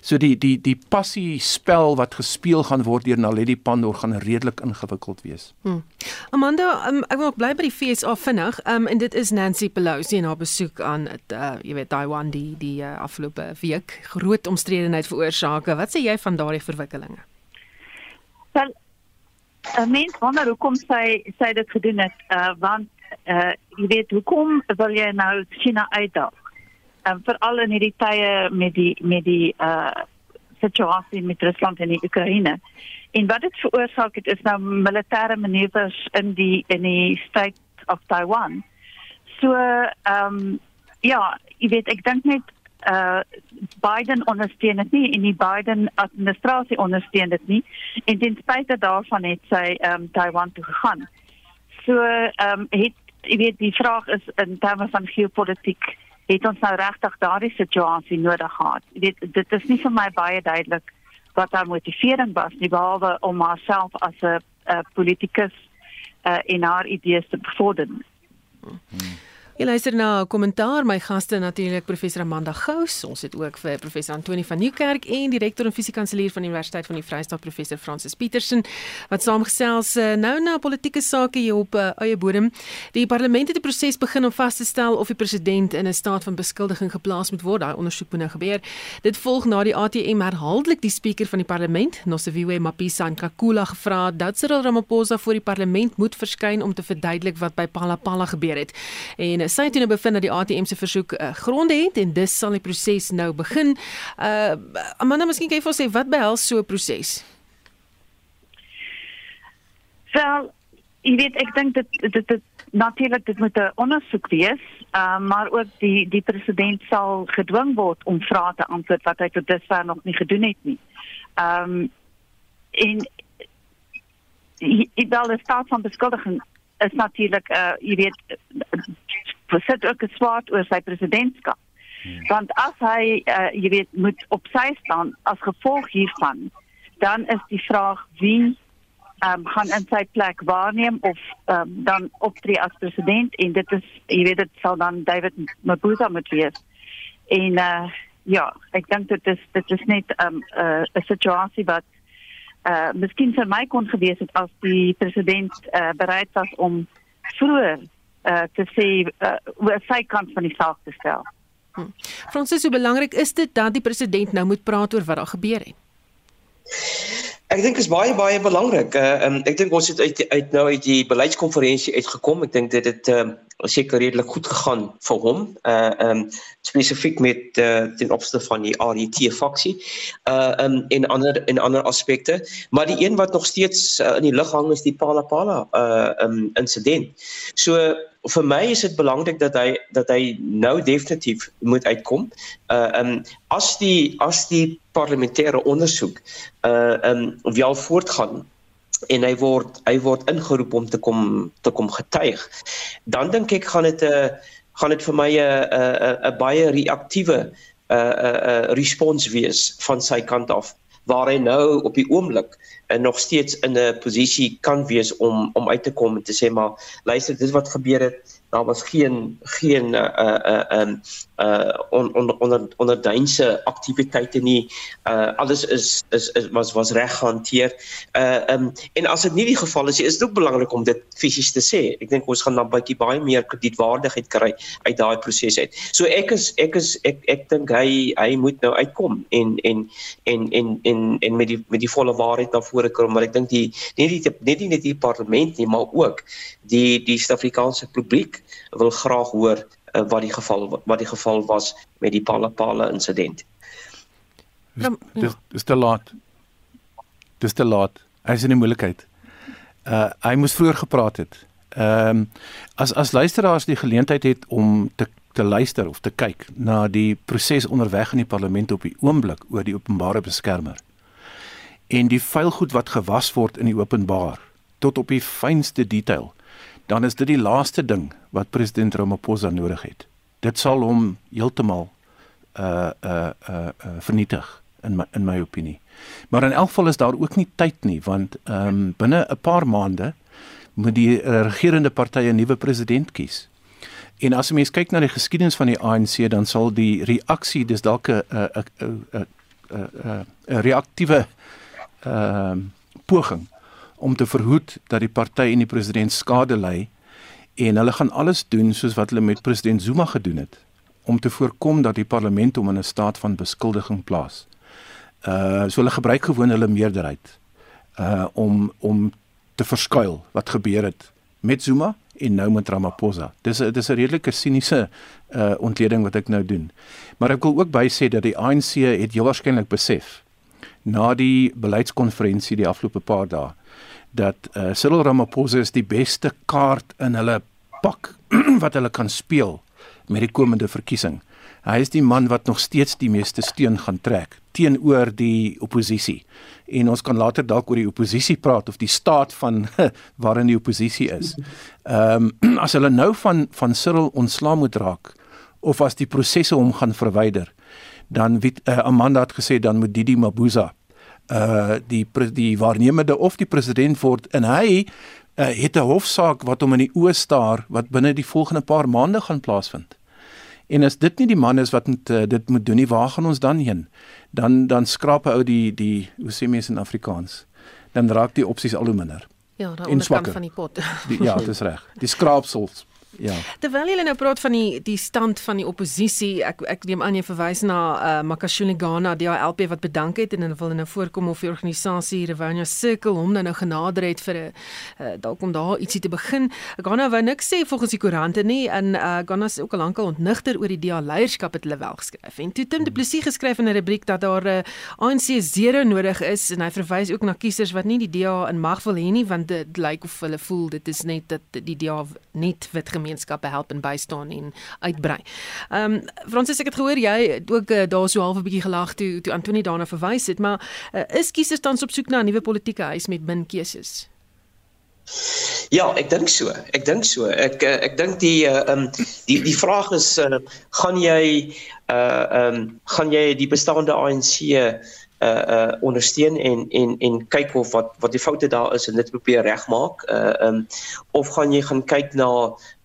So die die die passie spel wat gespeel gaan word deur Naledi Pandor gaan redelik ingewikkeld wees. Hmm. Amanda, um, ek wil bly by die FSA vinnig. Um, en dit is Nancy Pelosi en haar besoek aan dit uh, jy weet Taiwan die die uh, afgelope week groot omstredenheid veroorsaak. Wat sê jy van daardie verwikkelinge? Wel, 'n mens wonder hoekom sy sy dit gedoen het, uh, want uh jy weet hoekom wil jy nou China uitdaag? Um, veral in hierdie tye met die met die uh situasie met Rusland en die Oekraïne. En wat dit veroorsaak het is nou militêre manoeuvres in die in die state of Taiwan. So ehm um, ja, jy weet ek dink net uh Biden ondersteun dit nie en die Biden administrasie ondersteun dit nie en ten spyte daarvan het sy ehm um, Taiwan toe gegaan. So ehm um, het jy weet die vraag is in terme van geopolitiek het ons nou regtig daardie situasie nodig gehad. Jy weet dit is nie vir my baie duidelik wat haar motivering was nie behalwe om haarself as 'n politikus uh, en haar idees te bevorder. Hmm. Jy luister na 'n kommentaar my gaste natuurlik professor Amanda Gous. Ons het ook vir professor Antoni van Nieuwkerk en die rektor en fisiekanselier van die Universiteit van die Vrystaat professor Francis Petersen wat saamgesels eh, nou na politieke sake hier op uh, eie bodem. Die parlement het 'n proses begin om vas te stel of die president in 'n staat van beskuldiging geplaas moet word. Daai ondersoek moet nou gebeur. Dit volg na die ATM herhaaldelik die spreker van die parlement, Nosiviwe Mapisa Nkakula gevra dat Cyril Ramaphosa voor die parlement moet verskyn om te verduidelik wat by Palapala gebeur het. En sy het nou bevind dat die ATM se versoek uh, gronde het en dis sal die proses nou begin. Uh Amanda, miskien kan jy vir ons sê wat behels so 'n proses? Wel, jy weet ek dink dit dit dit natuurlik dit moet 'n ondersoek wees, uh, maar ook die die president sal gedwing word om vrae te antwoord wat hy tot dusver nog nie gedoen het nie. Ehm um, en die wel die staat van beskuldiging is natuurlik uh jy weet sit ook geswaard oor sy presidentskap. Hmm. Want as hy uh, jy weet moet op sy staan as gevolg hiervan, dan is die vraag wie ehm um, gaan in sy plek waarneem of ehm um, dan optree as president en dit is jy weet dit sal dan David Mabuza moet wees. En uh ja, ek dink dit is dit is net ehm, 'n um, 'n uh, situasie wat uh miskien vir my kon gewees het as die president uh bereid was om vroeër uh, te sê uh, oor sy kant van die saak te stel. Hm. Fransis, hoe belangrik is dit dat die president nou moet praat oor wat daar gebeur het? Ek dink is baie baie belangrik. Uh, um, ek dink ons het uit uit nou uit die beleidskonferensie uitgekom. Ek dink dit het uh, seker redelik goed gegaan vir hom. Uh um spesifiek met uh, ten opsigte van die RET faksie. Uh um en ander en ander aspekte, maar die een wat nog steeds uh, in die lug hang is die Palapala uh um insident. So vir my is dit belangrik dat hy dat hy nou definitief moet uitkom. Uh um as die as die parlementêre ondersoek uh um wel voortgaan en hy word hy word ingeroep om te kom te kom getuig. Dan dink ek gaan dit 'n uh, gaan dit vir my 'n 'n 'n baie reaktiewe 'n uh, 'n uh, uh, respons wees van sy kant af waar hy nou op die oomblik en nog steeds in 'n posisie kan wees om om uit te kom en te sê maar luister dis wat gebeur het daar was geen geen uh uh um uh on, onder onder onder duinse aktiwiteite nie. Uh alles is is, is was was reg gehanteer. Uh um en as dit nie die geval is is dit ook belangrik om dit fisies te sê. Ek dink ons gaan dan bietjie baie meer kredietwaardigheid kry uit daai proses uit. So ek is ek is ek ek dink hy hy moet nou uitkom en en en en en en met die met die volle waarheid na vore kom. Maar ek dink die nie die net nie net die parlement nie maar ook die die Suid-Afrikaanse publiek wil graag hoor uh, wat die geval wat die geval was met die Palapala insident. Dis dis te laat. Dis te laat. Hy is in die moeilikheid. Uh hy moes vroeër gepraat het. Ehm um, as as luisteraars die geleentheid het om te te luister of te kyk na die proses onderweg in die parlement op die oomblik oor die openbare beskermer en die vuilgoed wat gewas word in die openbaar tot op die fynste detail dan is dit die laaste ding wat president Ramaphosa nodig het. Dit sal hom heeltemal uh uh uh, uh vernietig in my in my opinie. Maar in elk geval is daar ook nie tyd nie want ehm um, binne 'n paar maande moet die regerende party 'n nuwe president kies. En as 'n mens kyk na die geskiedenis van die ANC, dan sal die reaksie dis dalk 'n 'n 'n 'n 'n reaktiewe ehm uh, poging om te verhoed dat die party en die president skade ly en hulle gaan alles doen soos wat hulle met president Zuma gedoen het om te voorkom dat die parlement hom in 'n staat van beskuldiging plaas. Uh so hulle gebruik gewoon hulle meerderheid uh om om te verskuil wat gebeur het met Zuma en nou met Ramaphosa. Dis 'n dis 'n redelike siniese uh ontleding wat ek nou doen. Maar ek wil ook by sê dat die ANC het heel waarskynlik besef na die beleidskonferensie die afgelope paar dae dat uh Cyril Ramaphosa is die beste kaart in hulle pak wat hulle kan speel met die komende verkiesing. Hy is die man wat nog steeds die meeste steun gaan trek teenoor die oppositie. En ons kan later dalk oor die oppositie praat of die staat van waarin die oppositie is. Ehm um, as hulle nou van van Cyril ontslaa moet raak of as die prosesse hom gaan verwyder, dan weet uh, Amanda het gesê dan moet Didi Mabuza uh die die waarnemende of die president word en hy uh, het 'n hofsaak wat hom in die oë staar wat binne die volgende paar maande gaan plaasvind. En as dit nie die man is wat met, uh, dit moet doen nie, waar gaan ons dan heen? Dan dan skraap ou die die hoe sê mense in Afrikaans? Dan raak die opsies al hoe minder. Ja, daar onderkant van die pot. die, ja, dit is reg. Die skraapsels Ja. Terwyl jy nou praat van die die stand van die oppositie, ek ek neem aan jy verwys na uh, Makashule Ghana, die ALP wat bedank het en hulle wil nou voorkom of die organisasie Revenue Circle hom nou, genader het vir 'n uh, dalk om daar ietsie te begin. Ghana wou niks sê volgens die koerante nie en uh, Ghana is ook al lankal ontnigter oor die DA leierskap het hulle wel geskryf. En toe Tim Du Plessis geskryf in 'n rubriek dat daar 'n uh, ANC zero nodig is en hy verwys ook na kiesers wat nie die DA in mag wil hê nie want dit lyk of hulle voel dit is net dat die DA net wit gemeenskappe help en bystaan en uitbrei. Ehm um, Fransis ek het gehoor jy ook uh, daar so half 'n bietjie gelag toe toe Antonie daarna verwys het, maar uh, is kiesers tans op soek na 'n nuwe politieke huis met min keuses? Ja, ek dink so. Ek dink so. Ek eh, ek dink die ehm um, die die vraag is uh, gaan jy uh ehm um, gaan jy die bestaande ANC uh uh ondersteun en en en kyk of wat wat die foute daar is en dit probeer regmaak. Uh um of gaan jy gaan kyk na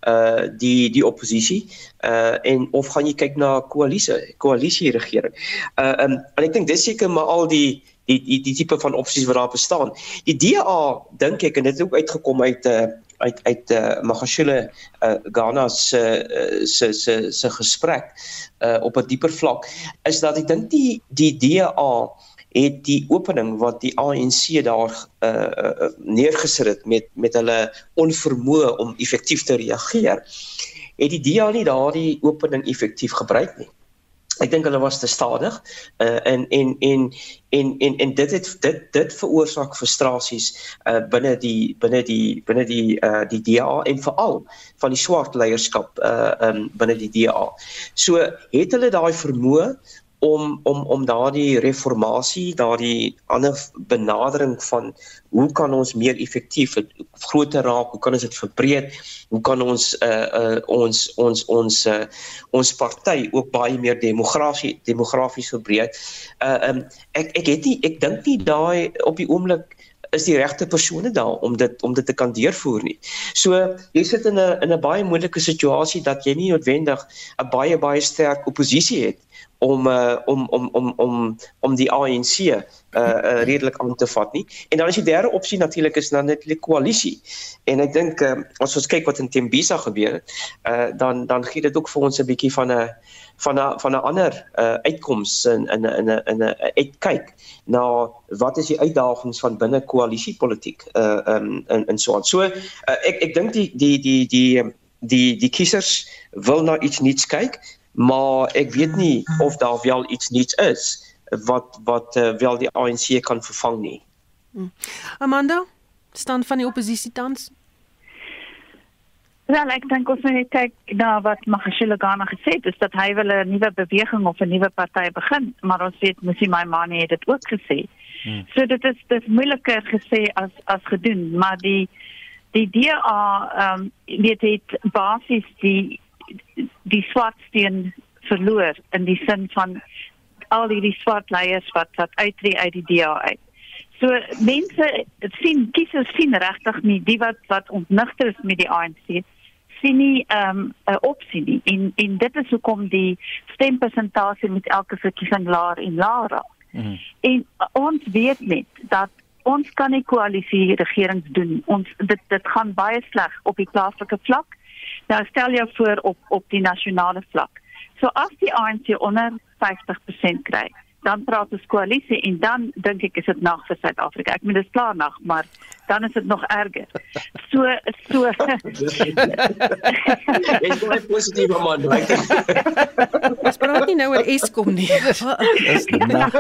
uh die die oppositie uh en of gaan jy kyk na koalisie koalisie regering. Uh um en ek dink dis seker maar al die die die die tipe van opsies wat daar bestaan. Die DA dink ek en dit het ook uitgekom uit uh uit uit uh Magashule uh Ghana se uh, se se se gesprek uh op 'n dieper vlak is dat ek dink die die DA het die opening wat die ANC daar uh, uh neergesit het met met hulle onvermoë om effektief te reageer het die DA nie daardie opening effektief gebruik nie ek dink hulle was te stadig uh en en en en en en dit het dit dit veroorsaak frustrasies uh binne die binne die binne die uh die DA en veral van die swart leierskap uh um binne die DA. So het hulle daai vermoë om om om daardie reformatie, daardie ander benadering van hoe kan ons meer effektief groter raak, hoe kan ons dit verbreek? Hoe kan ons uh uh ons ons ons uh ons party ook baie meer demografies demografies verbreek? Uh um ek ek het nie ek dink nie daai op die oomblik is die regte persone daar om dit om dit te kan deurvoer nie. So jy sit in 'n in 'n baie moeilike situasie dat jy nie noodwendig 'n baie baie sterk oppositie het om uh, om om om om om die ANC uh, uh redelik aan te vat nie. En dan is die derde opsie natuurlik is dan net die koalisie. En ek dink uh, as ons kyk wat in Tembisa gebeur het, uh dan dan gee dit ook vir ons 'n bietjie van 'n van 'n van 'n ander uh uitkoms in in 'n in 'n in 'n uitkyk na wat is die uitdagings van binne koalisiepolitiek uh um in in so aan. So uh, ek ek dink die die die die die die kiesers wil na iets nuuts kyk maar ek weet nie of daar wel iets nuuts is wat wat uh, wel die ANC kan vervang nie. Hmm. Amanda, stand van die oppositie tans? Wel, ek dink ons moet kyk na wat Magashule Ghana gesê het, is dat hy wil 'n nuwe beweging of 'n nuwe party begin, maar ons weet mos nie my man het dit ook gesê. Hmm. So dit is dis moeiliker gesê as as gedoen, maar die die DA ehm um, weet dit basies die die swart steen verloor in die sin van al die swart leiers wat wat uittreë uit die DA uit. So mense sien kiesers sien regtig nie die wat wat ontnigter is met die ANC sien nie 'n um, opsie nie. En en dit is hoekom die stempersentasie met elke verkiesing laer en laer raak. Mm. En ons weet net dat ons kan nie koalisie regerings doen. Ons dit dit gaan baie sleg op die plaaslike vlak. Nou stel jou voor op op die nasionale vlak. So as die ANC onder 50% kry, dan praat ons koalisie en dan dink ek is dit nag vir Suid-Afrika. Ek meen dit is klaar nag, maar dan is dit nog erger. So so Ek glo positief man. Ons praat nie nou oor Eskom nie. Dis nag.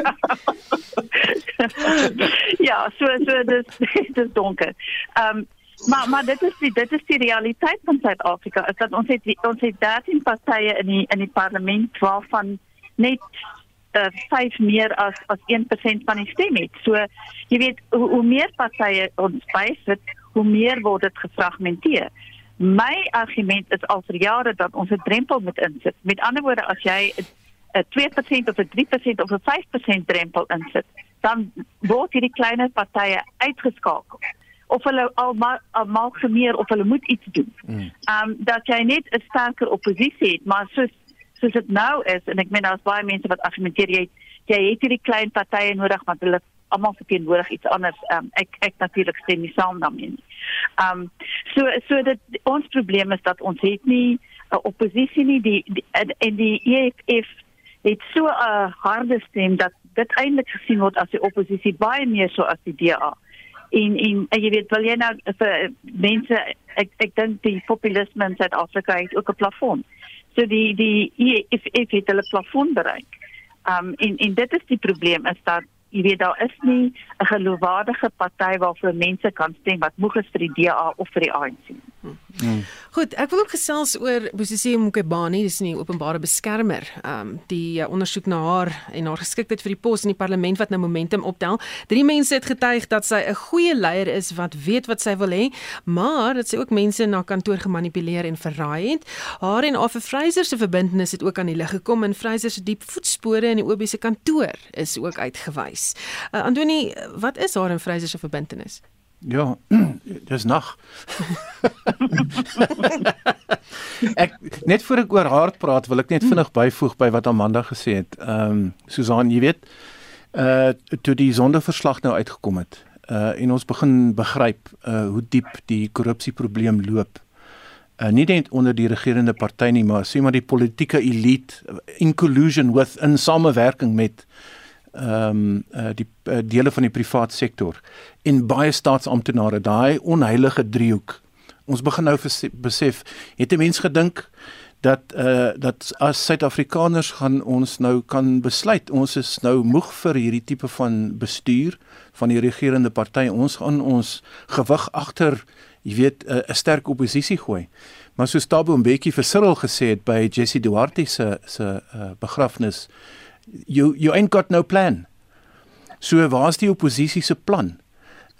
ja, so so dis dis donker. Ehm um, maar maar dit is die dit is die realiteit van Suid-Afrika. Is dat ons het ons het 13 partye in die in die parlement waarvan net uh, vyf meer as as 1% van die stem het. So jy weet hoe, hoe meer partye ons bysit, hoe meer word dit gefragmenteer. My argument is al vir jare dat ons 'n drempel moet insit. Met ander woorde, as jy 'n 2% of 'n 3% of 'n 5% drempel insit, dan word hierdie kleiner partye uitgeskakel of hulle al maar al maak meer of hulle moet iets doen. Mm. Um, dat jy net 'n sterker oppositie het, maar soos soos dit nou is en ek meen daar's baie mense wat argumenteer jy jy het hierdie klein partye nodig want hulle almal verteenwoordig iets anders. Um, ek ek natuurlik stem nie saam daarmee nie. Um, so so dit ons probleem is dat ons het nie 'n oppositie nie die, die en die EFF het so 'n harde stem dat dit eintlik gesien word as die oppositie baie meer so as die DA. En en jy weet wil jy nou vir mense ek ek dink die populisme in Suid-Afrika het ook 'n plafon. So die die EFF het hulle plafon bereik. Um en en dit is die probleem is dat jy weet daar is nie 'n geloofwaardige party waarvoor mense kan stem wat moeg is vir die DA of vir die ANC nie. Hmm. Goed, ek wil ook gesels oor Bosisi Mqobani, dis nie openbare beskermer. Ehm um, die uh, ondersoek na haar en haar geskiktheid vir die pos in die parlement wat nou momentum optel. Drie mense het getuig dat sy 'n goeie leier is wat weet wat sy wil hê, maar dat sy ook mense na kantoor gemanipuleer en verraai het. Haar en Afa Fraser se verbintenis het ook aan die lig gekom en Fraser se diep voetspore in die OB se kantoor is ook uitgewys. Uh, Antoni, wat is haar en Fraser se verbintenis? Ja, dis nag. ek net voor ek oor haar praat, wil ek net vinnig byvoeg by wat Amanda gesê het. Ehm um, Susan, jy weet, uh toe die sondeverslag nou uitgekom het, uh en ons begin begryp uh hoe diep die korrupsieprobleem loop. Uh nie net onder die regerende party nie, maar sê maar die politieke elite in collusion with in samewerking met ehm um, uh, die uh, dele van die privaat sektor. En baie staatsamptenare daai onheilige driehoek. Ons begin nou besef, het 'n mens gedink dat uh, dat as Suid-Afrikaners gaan ons nou kan besluit ons is nou moeg vir hierdie tipe van bestuur van die regerende party ons gaan ons gewig agter jy weet 'n uh, sterk oppositie gooi. Maar soos Tabo Mbeki vir Cyril gesê het by Jesse Duarte se se uh, begrafnis you you ain't got no plan. So waar's die oppositie se plan?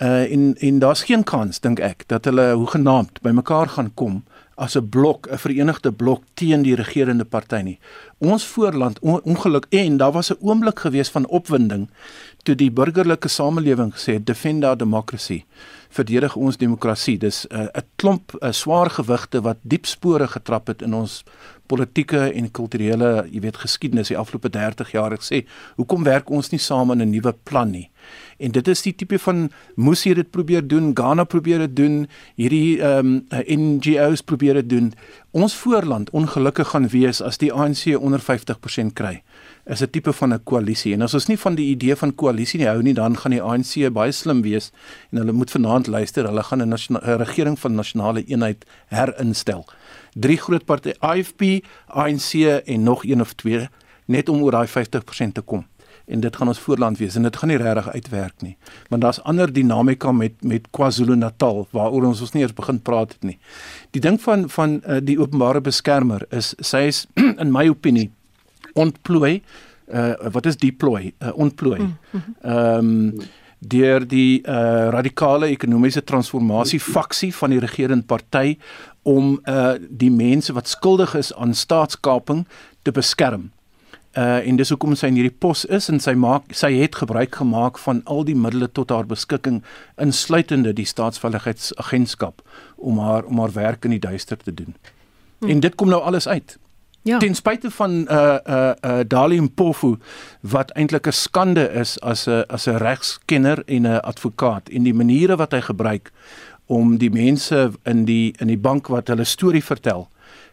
Uh en en daar's geen kans dink ek dat hulle hoegenaamd bymekaar gaan kom as 'n blok, 'n verenigde blok teen die regerende party nie. Ons voorland on, ongeluk en daar was 'n oomblik gewees van opwinding toe die burgerlike samelewing gesê het defend our democracy verdedig ons demokrasie. Dis 'n uh, klomp uh, swaar gewigte wat diep spore getrap het in ons politieke en kulturele, jy weet, geskiedenis die afgelope 30 jaar gesê, hoekom werk ons nie saam aan 'n nuwe plan nie? En dit is die tipe van moes hier dit probeer doen, Ghana probeer dit doen, hierdie ehm um, NGOs probeer dit doen. Ons voorland ongelukkig gaan wees as die ANC onder 50% kry is 'n tipe van 'n koalisie. En as ons nie van die idee van koalisie nie hou nie, dan gaan die ANC baie slim wees en hulle moet vanaand luister, hulle gaan 'n regering van nasionale eenheid herinstel. Drie groot partye, IFP, ANC en nog een of twee, net om oor daai 50% te kom. En dit gaan ons voorland wees en dit gaan nie regtig uitwerk nie. Want daar's ander dinamika met met KwaZulu-Natal waaroor ons ons nie eers begin praat het nie. Die ding van van uh, die openbare beskermer is sy is in my opinie ontplooi uh wat is deploy uh, ontplooi mm, mm-hmm. ehm um, deur die uh radikale ekonomiese transformasie faksie van die regerende party om uh die mense wat skuldig is aan staatskaping te beskerm Uh en dis hoekom sy in hierdie pos is en sy maak sy het gebruik gemaak van al die middele tot haar beskikking insluitende die staatsveiligheidsagentskap om haar om haar werk in die duister te doen. Hm. En dit kom nou alles uit. Ja. Ten spyte van uh uh uh Dali Mpofu wat eintlik 'n skande is as 'n as 'n regskenner en 'n advokaat en die maniere wat hy gebruik om die mense in die in die bank wat hulle storie vertel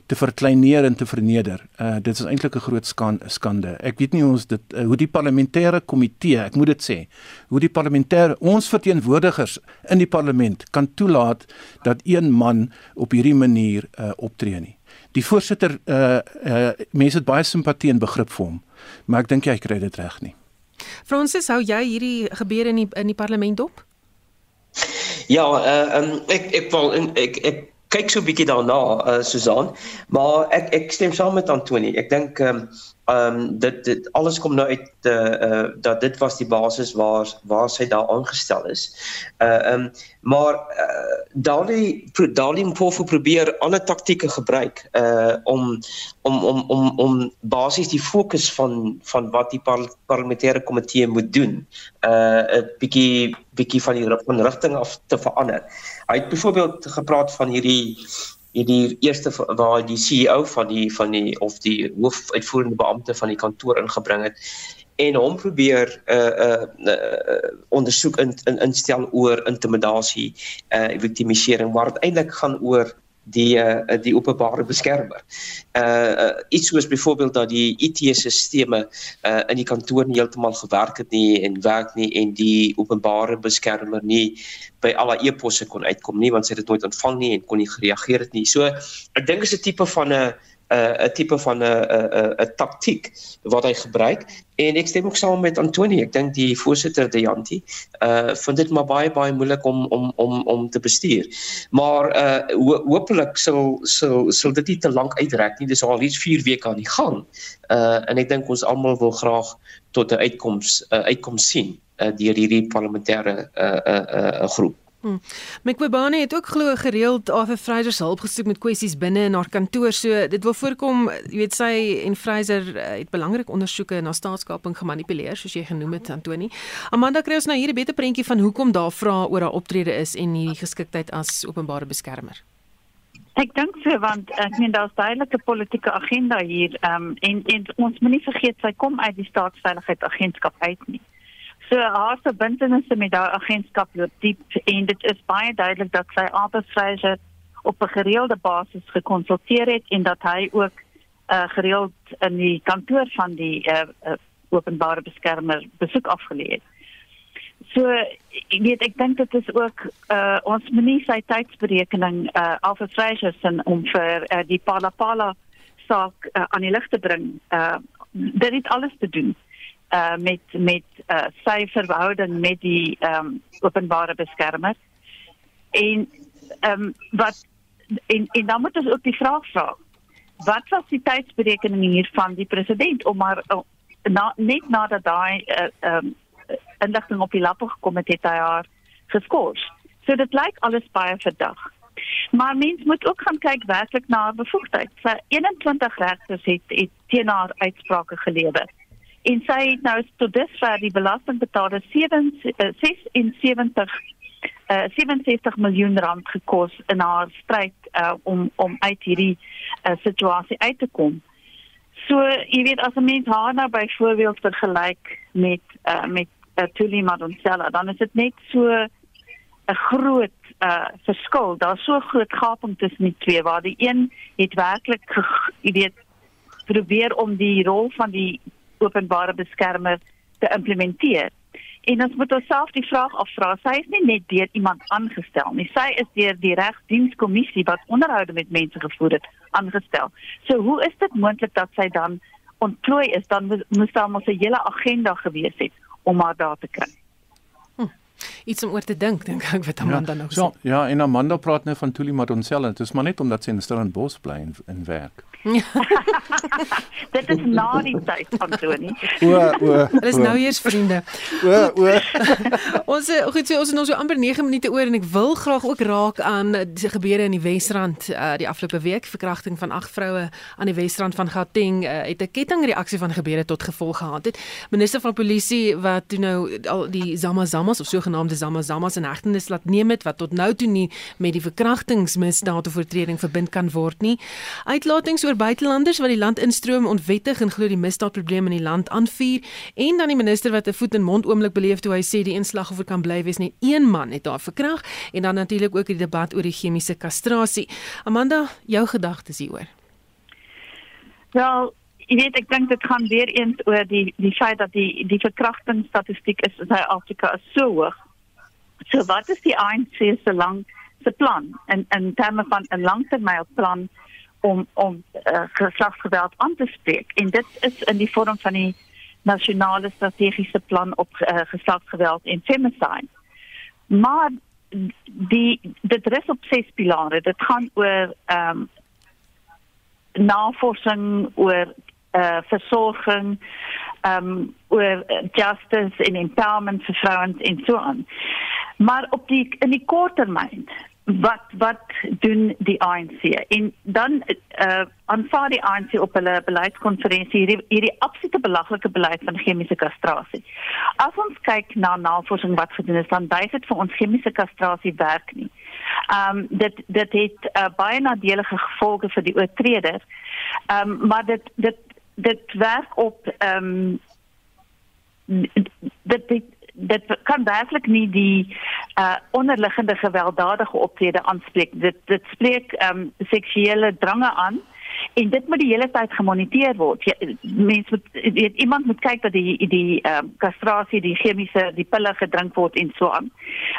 te verkleineer en te verneder. Uh dit is eintlik 'n groot skande. Ek weet nie ons dit uh, hoe die parlementêre komitee, ek moet dit sê, hoe die parlementêre ons verteenwoordigers in die parlement kan toelaat dat een man op hierdie manier uh optree nie die voorsitter uh uh mense het baie simpatie en begrip vir hom, maar ek dink hy kry dit reg nie. Fransis, hou jy hierdie gebeure in die in die parlement op? Ja, uh um, ek ek wil ek ek kyk so 'n bietjie daarna, uh Susan, maar ek ek stem saam met Antoni. Ek dink um ehm um, dit dit alles kom nou uit eh uh, uh, dat dit was die basis waar waar sy daar aangestel is. Uh ehm um, maar uh, Dali Dali Mpofu probeer ander taktieke gebruik uh om om om om om basies die fokus van van wat die par parlementêre komitee moet doen uh 'n bietjie bietjie van die rigting af te verander. Hy het byvoorbeeld gepraat van hierdie hierdie eerste waar die CEO van die van die of die hoofuitvoerende beampte van die kantoor ingebring het en hom probeer 'n uh, 'n uh, uh, ondersoek in, in instel oor intimidasie, uh victimisering waar dit eintlik gaan oor die uh, die openbare beskermer. Uh, uh iets soos byvoorbeeld dat die IT-sisteme uh in die kantoor nie heeltemal gewerk het nie en werk nie en die openbare beskermer nie by al haar e-posse kon uitkom nie want sy het dit nooit ontvang nie en kon nie gereageer het nie. So ek dink is 'n tipe van 'n 'n uh, tipe van 'n 'n 'n taktiek wat hy gebruik en ek stem ook saam met Antoni. Ek dink die voorsitter De Janti uh vind dit maar baie baie moeilik om om om om te bestuur. Maar uh ho hopelik sal sal sal dit nie te lank uitrek nie. Dis al iets 4 weke aan die gang. Uh en ek dink ons almal wil graag tot 'n uitkoms uh, uitkoms sien uh, deur hierdie parlementêre uh uh, uh groep. Hmm. Mkwebane het ook glo gereeld Arthur Fraser se hulp gesoek met kwessies binne in haar kantoor. So dit wil voorkom, jy weet sy en Fraser uh, het belangrike ondersoeke na staatskaping gemanipuleer soos jy genoem het Antoni. Amanda kry ons nou hier 'n beter prentjie van hoekom daar vra oor haar optrede is en die geskiktheid as openbare beskermer. Ek dink so want ek meen daar's duidelike politieke agenda hier um, en en ons moenie vergeet sy kom uit die staatsveiligheidsagentskap uit nie. So haar verbintenisse met daai agentskap loop diep en dit is baie duidelik dat sy arbeidsreise op 'n gereelde basis gekonsulteer het en dat hy ook uh, gereeld in die kantoor van die uh, openbare beskermer besoek afgelê het. So ek weet ek dink dit is ook uh, ons moenie sy tydsberekening uh, afvrees om vir uh, die Palapala saak uh, aan die lig te bring. Uh, dit het alles te doen uh met met uh sy verhouding met die ehm um, openbare beskermer. En ehm um, wat en en dan moet ons ook die vraag vra. Wat was die tydsberekening hier van die president om maar uh, na, net nadat daai ehm uh, um, inligting op die lappe gekom het, het hy haar geskort. So dit lyk alles baie verdag. Maar mens moet ook gaan kyk werklik na haar bevoegdheid. Sy 21 regters het, het teen haar uitsprake gelewer en sy het nou tot dusver die belastingbetaler 76 uh 77 miljoen rand gekos in haar stryd uh om om uit hierdie uh, situasie uit te kom. So jy weet as 'n mens haar nou byvoorbeeld vergelyk met uh met uh, Tuli Madonsela, dan is dit net so 'n groot uh verskil. Daar's so groot gaping tussen die twee waar die een het werklik weet probeer om die rol van die openbare beskermer te implementeer. En ons moet onsself die vraag afvra, sy is nie net deur iemand aangestel nie, sy is deur die regsdienskommissie wat onderhoude met mense gevoer het aangestel. So hoe is dit moontlik dat sy dan ontplooi is dan moes daar mos 'n hele agenda gewees het om haar daar te kry? iets om oor te dink dink ek wat Amanda ja, nou so, sê. Ja, en Amanda praat nou van Tuli Madonsela, dit is maar net omdat sy in Stellenbosch bly en, en werk. Dit is na die tyd van Tony. O o. Hulle is nou eers vriende. o o. Ons eh, goed so ons het nog so amper 9 minute oor en ek wil graag ook raak aan die gebeure in die Wesrand uh, die afgelope week verkrachting van agt vroue aan die Wesrand van Gauteng uh, het 'n kettingreaksie van gebeure tot gevolg gehad het. Minister van polisie wat toe nou al die Zamazamas of sogenaamde Zamazamas in hegtenis laat neem het wat tot nou toe nie met die verkrachtingsmisdaad of oortreding verbind kan word nie. Uitlatings oor buitelanders wat die land instroom onwettig en glo die misdaadprobleem in die land aanvuur en dan die minister wat 'n voet in mond oomblik beleef toe hy sê die inslagoffer kan bly wees net een man het haar verkrag en dan natuurlik ook die debat oor die chemiese kastrasie. Amanda, jou gedagtes hieroor? Wel, jy weet ek dink dit gaan weer eens oor die die feit dat die die verkrachtingsstatistiek is in Suid-Afrika is so hoog. So wat is die ANC se lang se plan in in terme van 'n langtermynplan om om uh, geslagsgeweld aan te spreek en dit is in die vorm van die nasionale strategiese plan op uh, geslagsgeweld en femicide. Maar die dit rus op ses pilare. Dit gaan oor ehm um, navorsing oor uh versorging ehm um, oor justice en empowerment vir vrouens en so aan. Maar op die in die kort termyn wat wat doen die ANC en dan uh aanvaar die ANC op hulle beleidskonferensie hierdie hierdie absolute belaglike beleid van chemiese kastrasie. As ons kyk na navorsing wat gedoen is dan wys dit vir ons chemiese kastrasie werk nie. Um dit dit het uh, baie nadelige gevolge vir die oortreder. Um maar dit dit dit werk op um dit dit dit kan werklik nie die uh onderliggende gewelddadige optrede aanspreek. Dit dit spreek ehm um, seksuele drange aan en dit moet die hele tyd gemoniteer word. Mense moet weet iemand moet kyk dat die die ehm um, kastrasie, die chemiese, die pille gedrink word en so aan.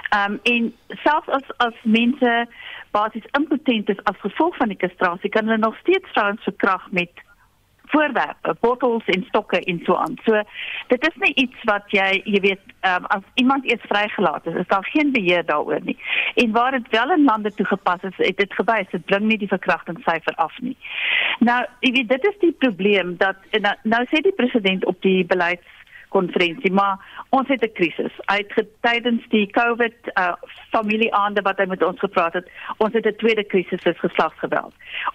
Ehm um, en selfs as as mense basies impotent is as gevolg van die kastrasie, kan hulle nog steeds vrouens verkrag met voorwerpe, bottels en stokke en so aan. So dit is nie iets wat jy, jy weet, um, as iemand eers vrygelaat is, is daar geen beheer daaroor nie. En waar dit wel in lande toegepas is, het dit gewys dit bring nie die verkrachtingssyfer af nie. Nou, jy weet, dit is die probleem dat nou, nou sê die president op die beleids konferensie maar ons het 'n krisis. Hy het tydens die COVID uh, familieaande wat hy met ons gepraat het, ons het 'n tweede krisis is geslagsgeweld.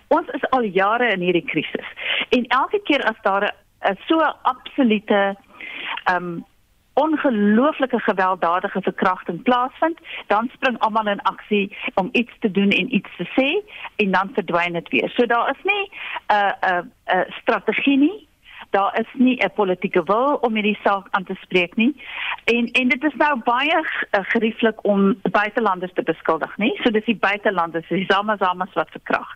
Ons is al jare in hierdie krisis. En elke keer as daar 'n so absolute um ongelooflike gewelddadige verkrachting plaasvind, dan spring almal in aksie om iets te doen en iets te sê en dan verdwyn dit weer. So daar is nie 'n uh, 'n uh, uh, strategie nie daar is nie 'n politieke wil om hierdie saak aan te spreek nie. En en dit is nou baie uh, gerieflik om buitelanders te beskuldig, nie? So dis die buitelanders, die Zamazamas wat verkrag.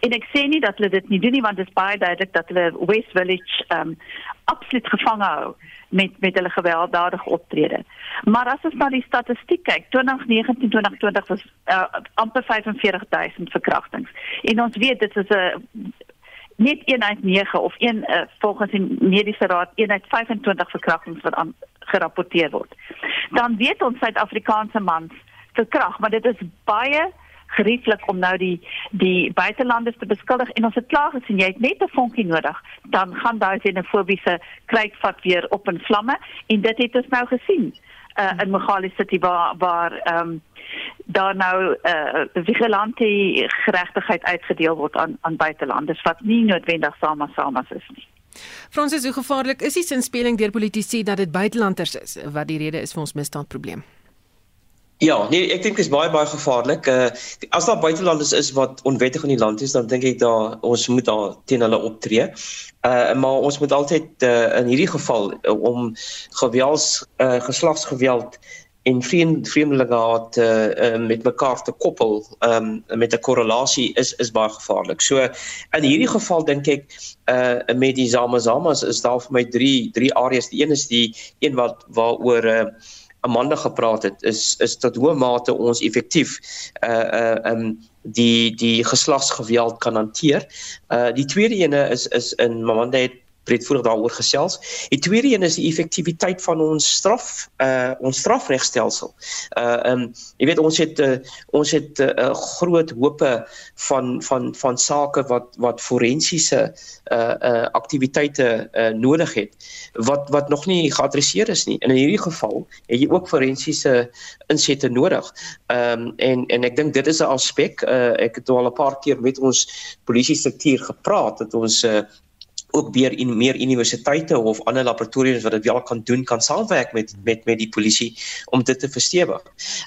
En ek sê nie dat hulle dit nie doen nie want dit is baie duidelik dat hulle West Village um absoluut gevange hou met met hulle gewelddadige optrede. Maar as ons na die statistiek kyk, 2019 2020 was uh, amper 45000 verkrachtings. En ons weet dit is 'n net 1 uit 9 of 1 uh, volgens die mediese raad 1 uit 25 verkrachtings wat aan gerapporteer word. Dan weet ons Suid-Afrikaanse mans verkragt, maar dit is baie gerieflik om nou die die buitelanders te beskuldig. En ons het klaar gesien jy het net 'n vonkie nodig. Dan gaan daai xenofobiese kruitvat weer op in vlamme. En dit het ons nou gesien uh, in Mogale City waar waar ehm um, daar nou uh, vigilante geregtigheid uitgedeel word aan aan buitelanders wat nie noodwendig saam saam is nie. Fransis, hoe gevaarlik is die sinspeling deur politici dat dit buitelanders is wat die rede is vir ons misdaadprobleem? Ja, nee, ek dink dit is baie baie gevaarlik. Uh as daar buitelanders is wat onwettig in die land is, dan dink ek daar ons moet daar teen hulle optree. Uh maar ons moet altyd uh, in hierdie geval uh, om gewelds uh geslagsgeweld en vreemd vreemdelinge haat uh, uh met mekaar te koppel um met 'n korrelasie is is baie gevaarlik. So in hierdie geval dink ek uh met die Zamazamas is daar vir my drie drie areas. Die een is die een wat waaroor uh Amanda gepraat het is is tot hoe mate ons effektief uh uh um die die geslagsgeweld kan hanteer. Uh die tweede ene is is in Amanda het breedvoerig daaroor gesels. Die tweede een is die effektiwiteit van ons straf uh ons strafregstelsel. Uh um jy weet ons het uh, ons het 'n uh, groot hope van van van sake wat wat forensiese uh uh aktiwiteite uh nodig het wat wat nog nie geadresseer is nie. En in hierdie geval het jy ook forensiese insette nodig. Um en en ek dink dit is 'n aspek uh ek het al 'n paar keer met ons polisie struktuur gepraat dat ons uh ook weer in meer universiteite of ander laboratoriums wat dit wel kan doen kan saamwerk met met met die polisie om dit te verstewig.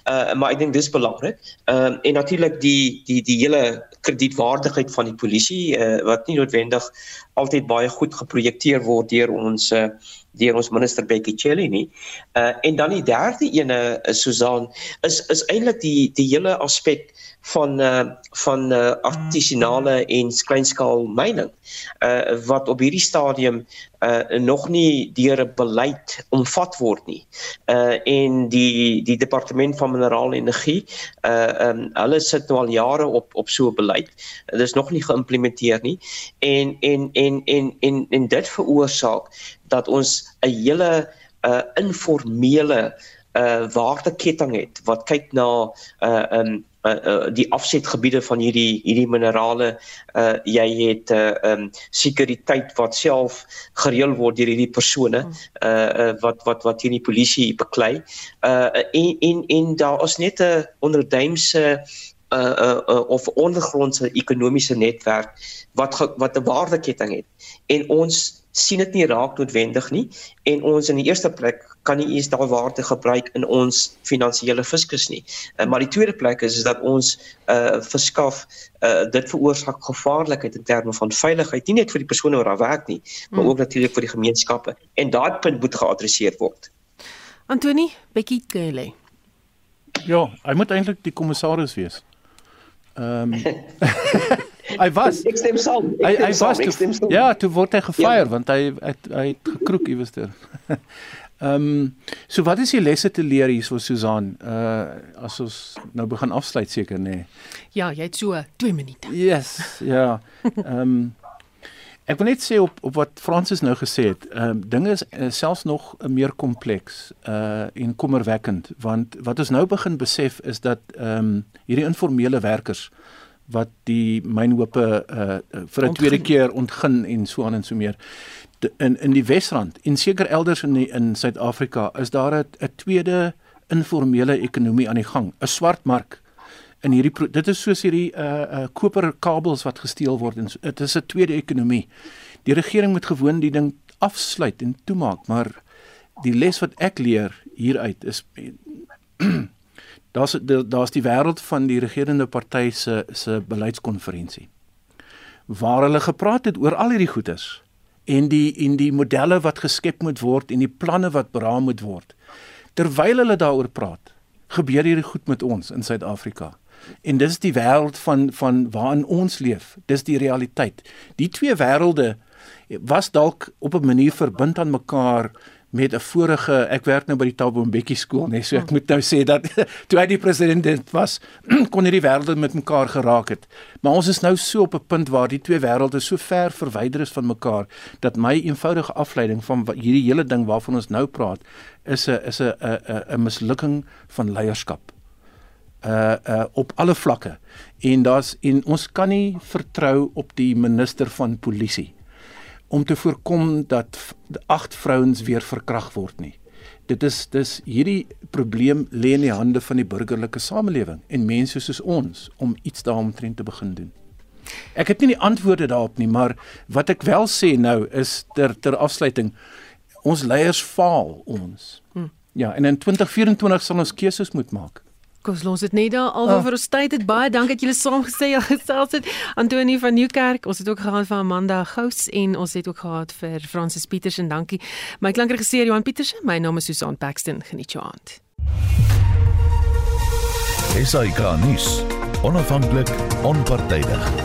Uh maar ek dink dis belangrik. Ehm uh, en natuurlik die die die hele kredietwaardigheid van die polisie uh wat nie noodwendig altyd baie goed geprojekteer word deur ons uh deur ons minister Becky Chelly nie. Uh en dan die derde ene is Susan is is eintlik die die hele aspek van uh van uh artisanale en kleinskaal myning uh wat op hierdie stadium uh nog nie deur 'n beleid omvat word nie. Uh en die die departement van minerale energie uh um hulle sit nou al jare op op so 'n beleid. Dit is nog nie geïmplementeer nie. En en en en en en dit veroorsaak dat ons 'n hele uh informele uh waardeketting het wat kyk na uh um uh, uh die afsetgebiede van hierdie hierdie minerale uh jy het uh um sekuriteit wat self gereël word deur hierdie persone uh, uh wat wat wat hierdie polisie beklei. Uh en en en daar is net 'n onderduimse uh, uh, uh of ondergrondse ekonomiese netwerk wat wat 'n waardeketting het. En ons sien dit nie raak noodwendig nie en ons in die eerste plek kan nie eens daai waarde gebruik in ons finansiële fiskus nie. Uh, maar die tweede plek is is dat ons uh verskaf uh dit veroorsaak gevaarlikheid in terme van veiligheid nie net vir die persone wat daar werk nie, maar hmm. ook natuurlik vir die gemeenskappe en daai punt moet geadresseer word. Antoni, Bekkie Kelly. Ja, hy moet eintlik die kommissaris wees. Ehm um, Hy was. Ek stem saam. Ek hy, stem hy saam. Was, ja, toe word hy gefire ja. want hy het, hy het gekroek iewers daar. Ehm um, so wat is die lesse te leer hier so Susan? Uh as ons nou begin afsluit seker nê. Nee. Ja, jy het so 2 minute. Yes, ja. Ehm um, ek wil net sê op op wat Fransis nou gesê het. Ehm um, dinge is uh, selfs nog meer kompleks uh en kommerwekkend want wat ons nou begin besef is dat ehm um, hierdie informele werkers wat die mynhope uh, vir 'n tweede keer ontgin en so aan en so meer. De, in in die Wesrand en seker elders in die, in Suid-Afrika is daar 'n tweede informele ekonomie aan die gang 'n swart mark. In hierdie dit is soos hierdie uh uh koperkabels wat gesteel word en dit is 'n tweede ekonomie. Die regering moet gewoon die ding afsluit en toemaak maar die les wat ek leer hieruit is daar's daar's die wêreld van die regerende party se se beleidskonferensie waar hulle gepraat het oor al hierdie goeders en die en die modelle wat geskep moet word en die planne wat beraam moet word. Terwyl hulle daaroor praat gebeur hierdie goed met ons in Suid-Afrika. En dis die wêreld van van waarin ons leef. Dis die realiteit. Die twee wêrelde was dalk op 'n manier verbind aan mekaar met 'n vorige ek werk nou by die Tabo Mbeki skool nê so ek moet nou sê dat toe hy die president was kon hierdie wêrelde met mekaar geraak het. Maar ons is nou so op 'n punt waar die twee wêrelde so ver verwyder is van mekaar dat my eenvoudige afleiding van hierdie hele ding waarvan ons nou praat is 'n is 'n 'n 'n mislukking van leierskap. Uh uh op alle vlakke. En daar's en ons kan nie vertrou op die minister van polisie om te voorkom dat agt vrouens weer verkragt word nie. Dit is dis hierdie probleem lê in die hande van die burgerlike samelewing en mense soos ons om iets daaromtrent te begin doen. Ek het nie die antwoorde daarop nie, maar wat ek wel sê nou is ter ter afsluiting ons leiers faal ons. Hm. Ja, en in 2024 sal ons keuses moet maak. Kom ons dit net daar alweer oh. vir ons tyd het. Baie dankie dat julle saam gesê gesels het. Antonie van Nieuwkerk ons het ook gehad van Amanda Gous en ons het ook gehad vir Francis Petersen dankie. My klankregisseur Johan Petersen my naam is Susan Paxton. Geniet jou aand. Esai Kahnis onafhanklik onpartydig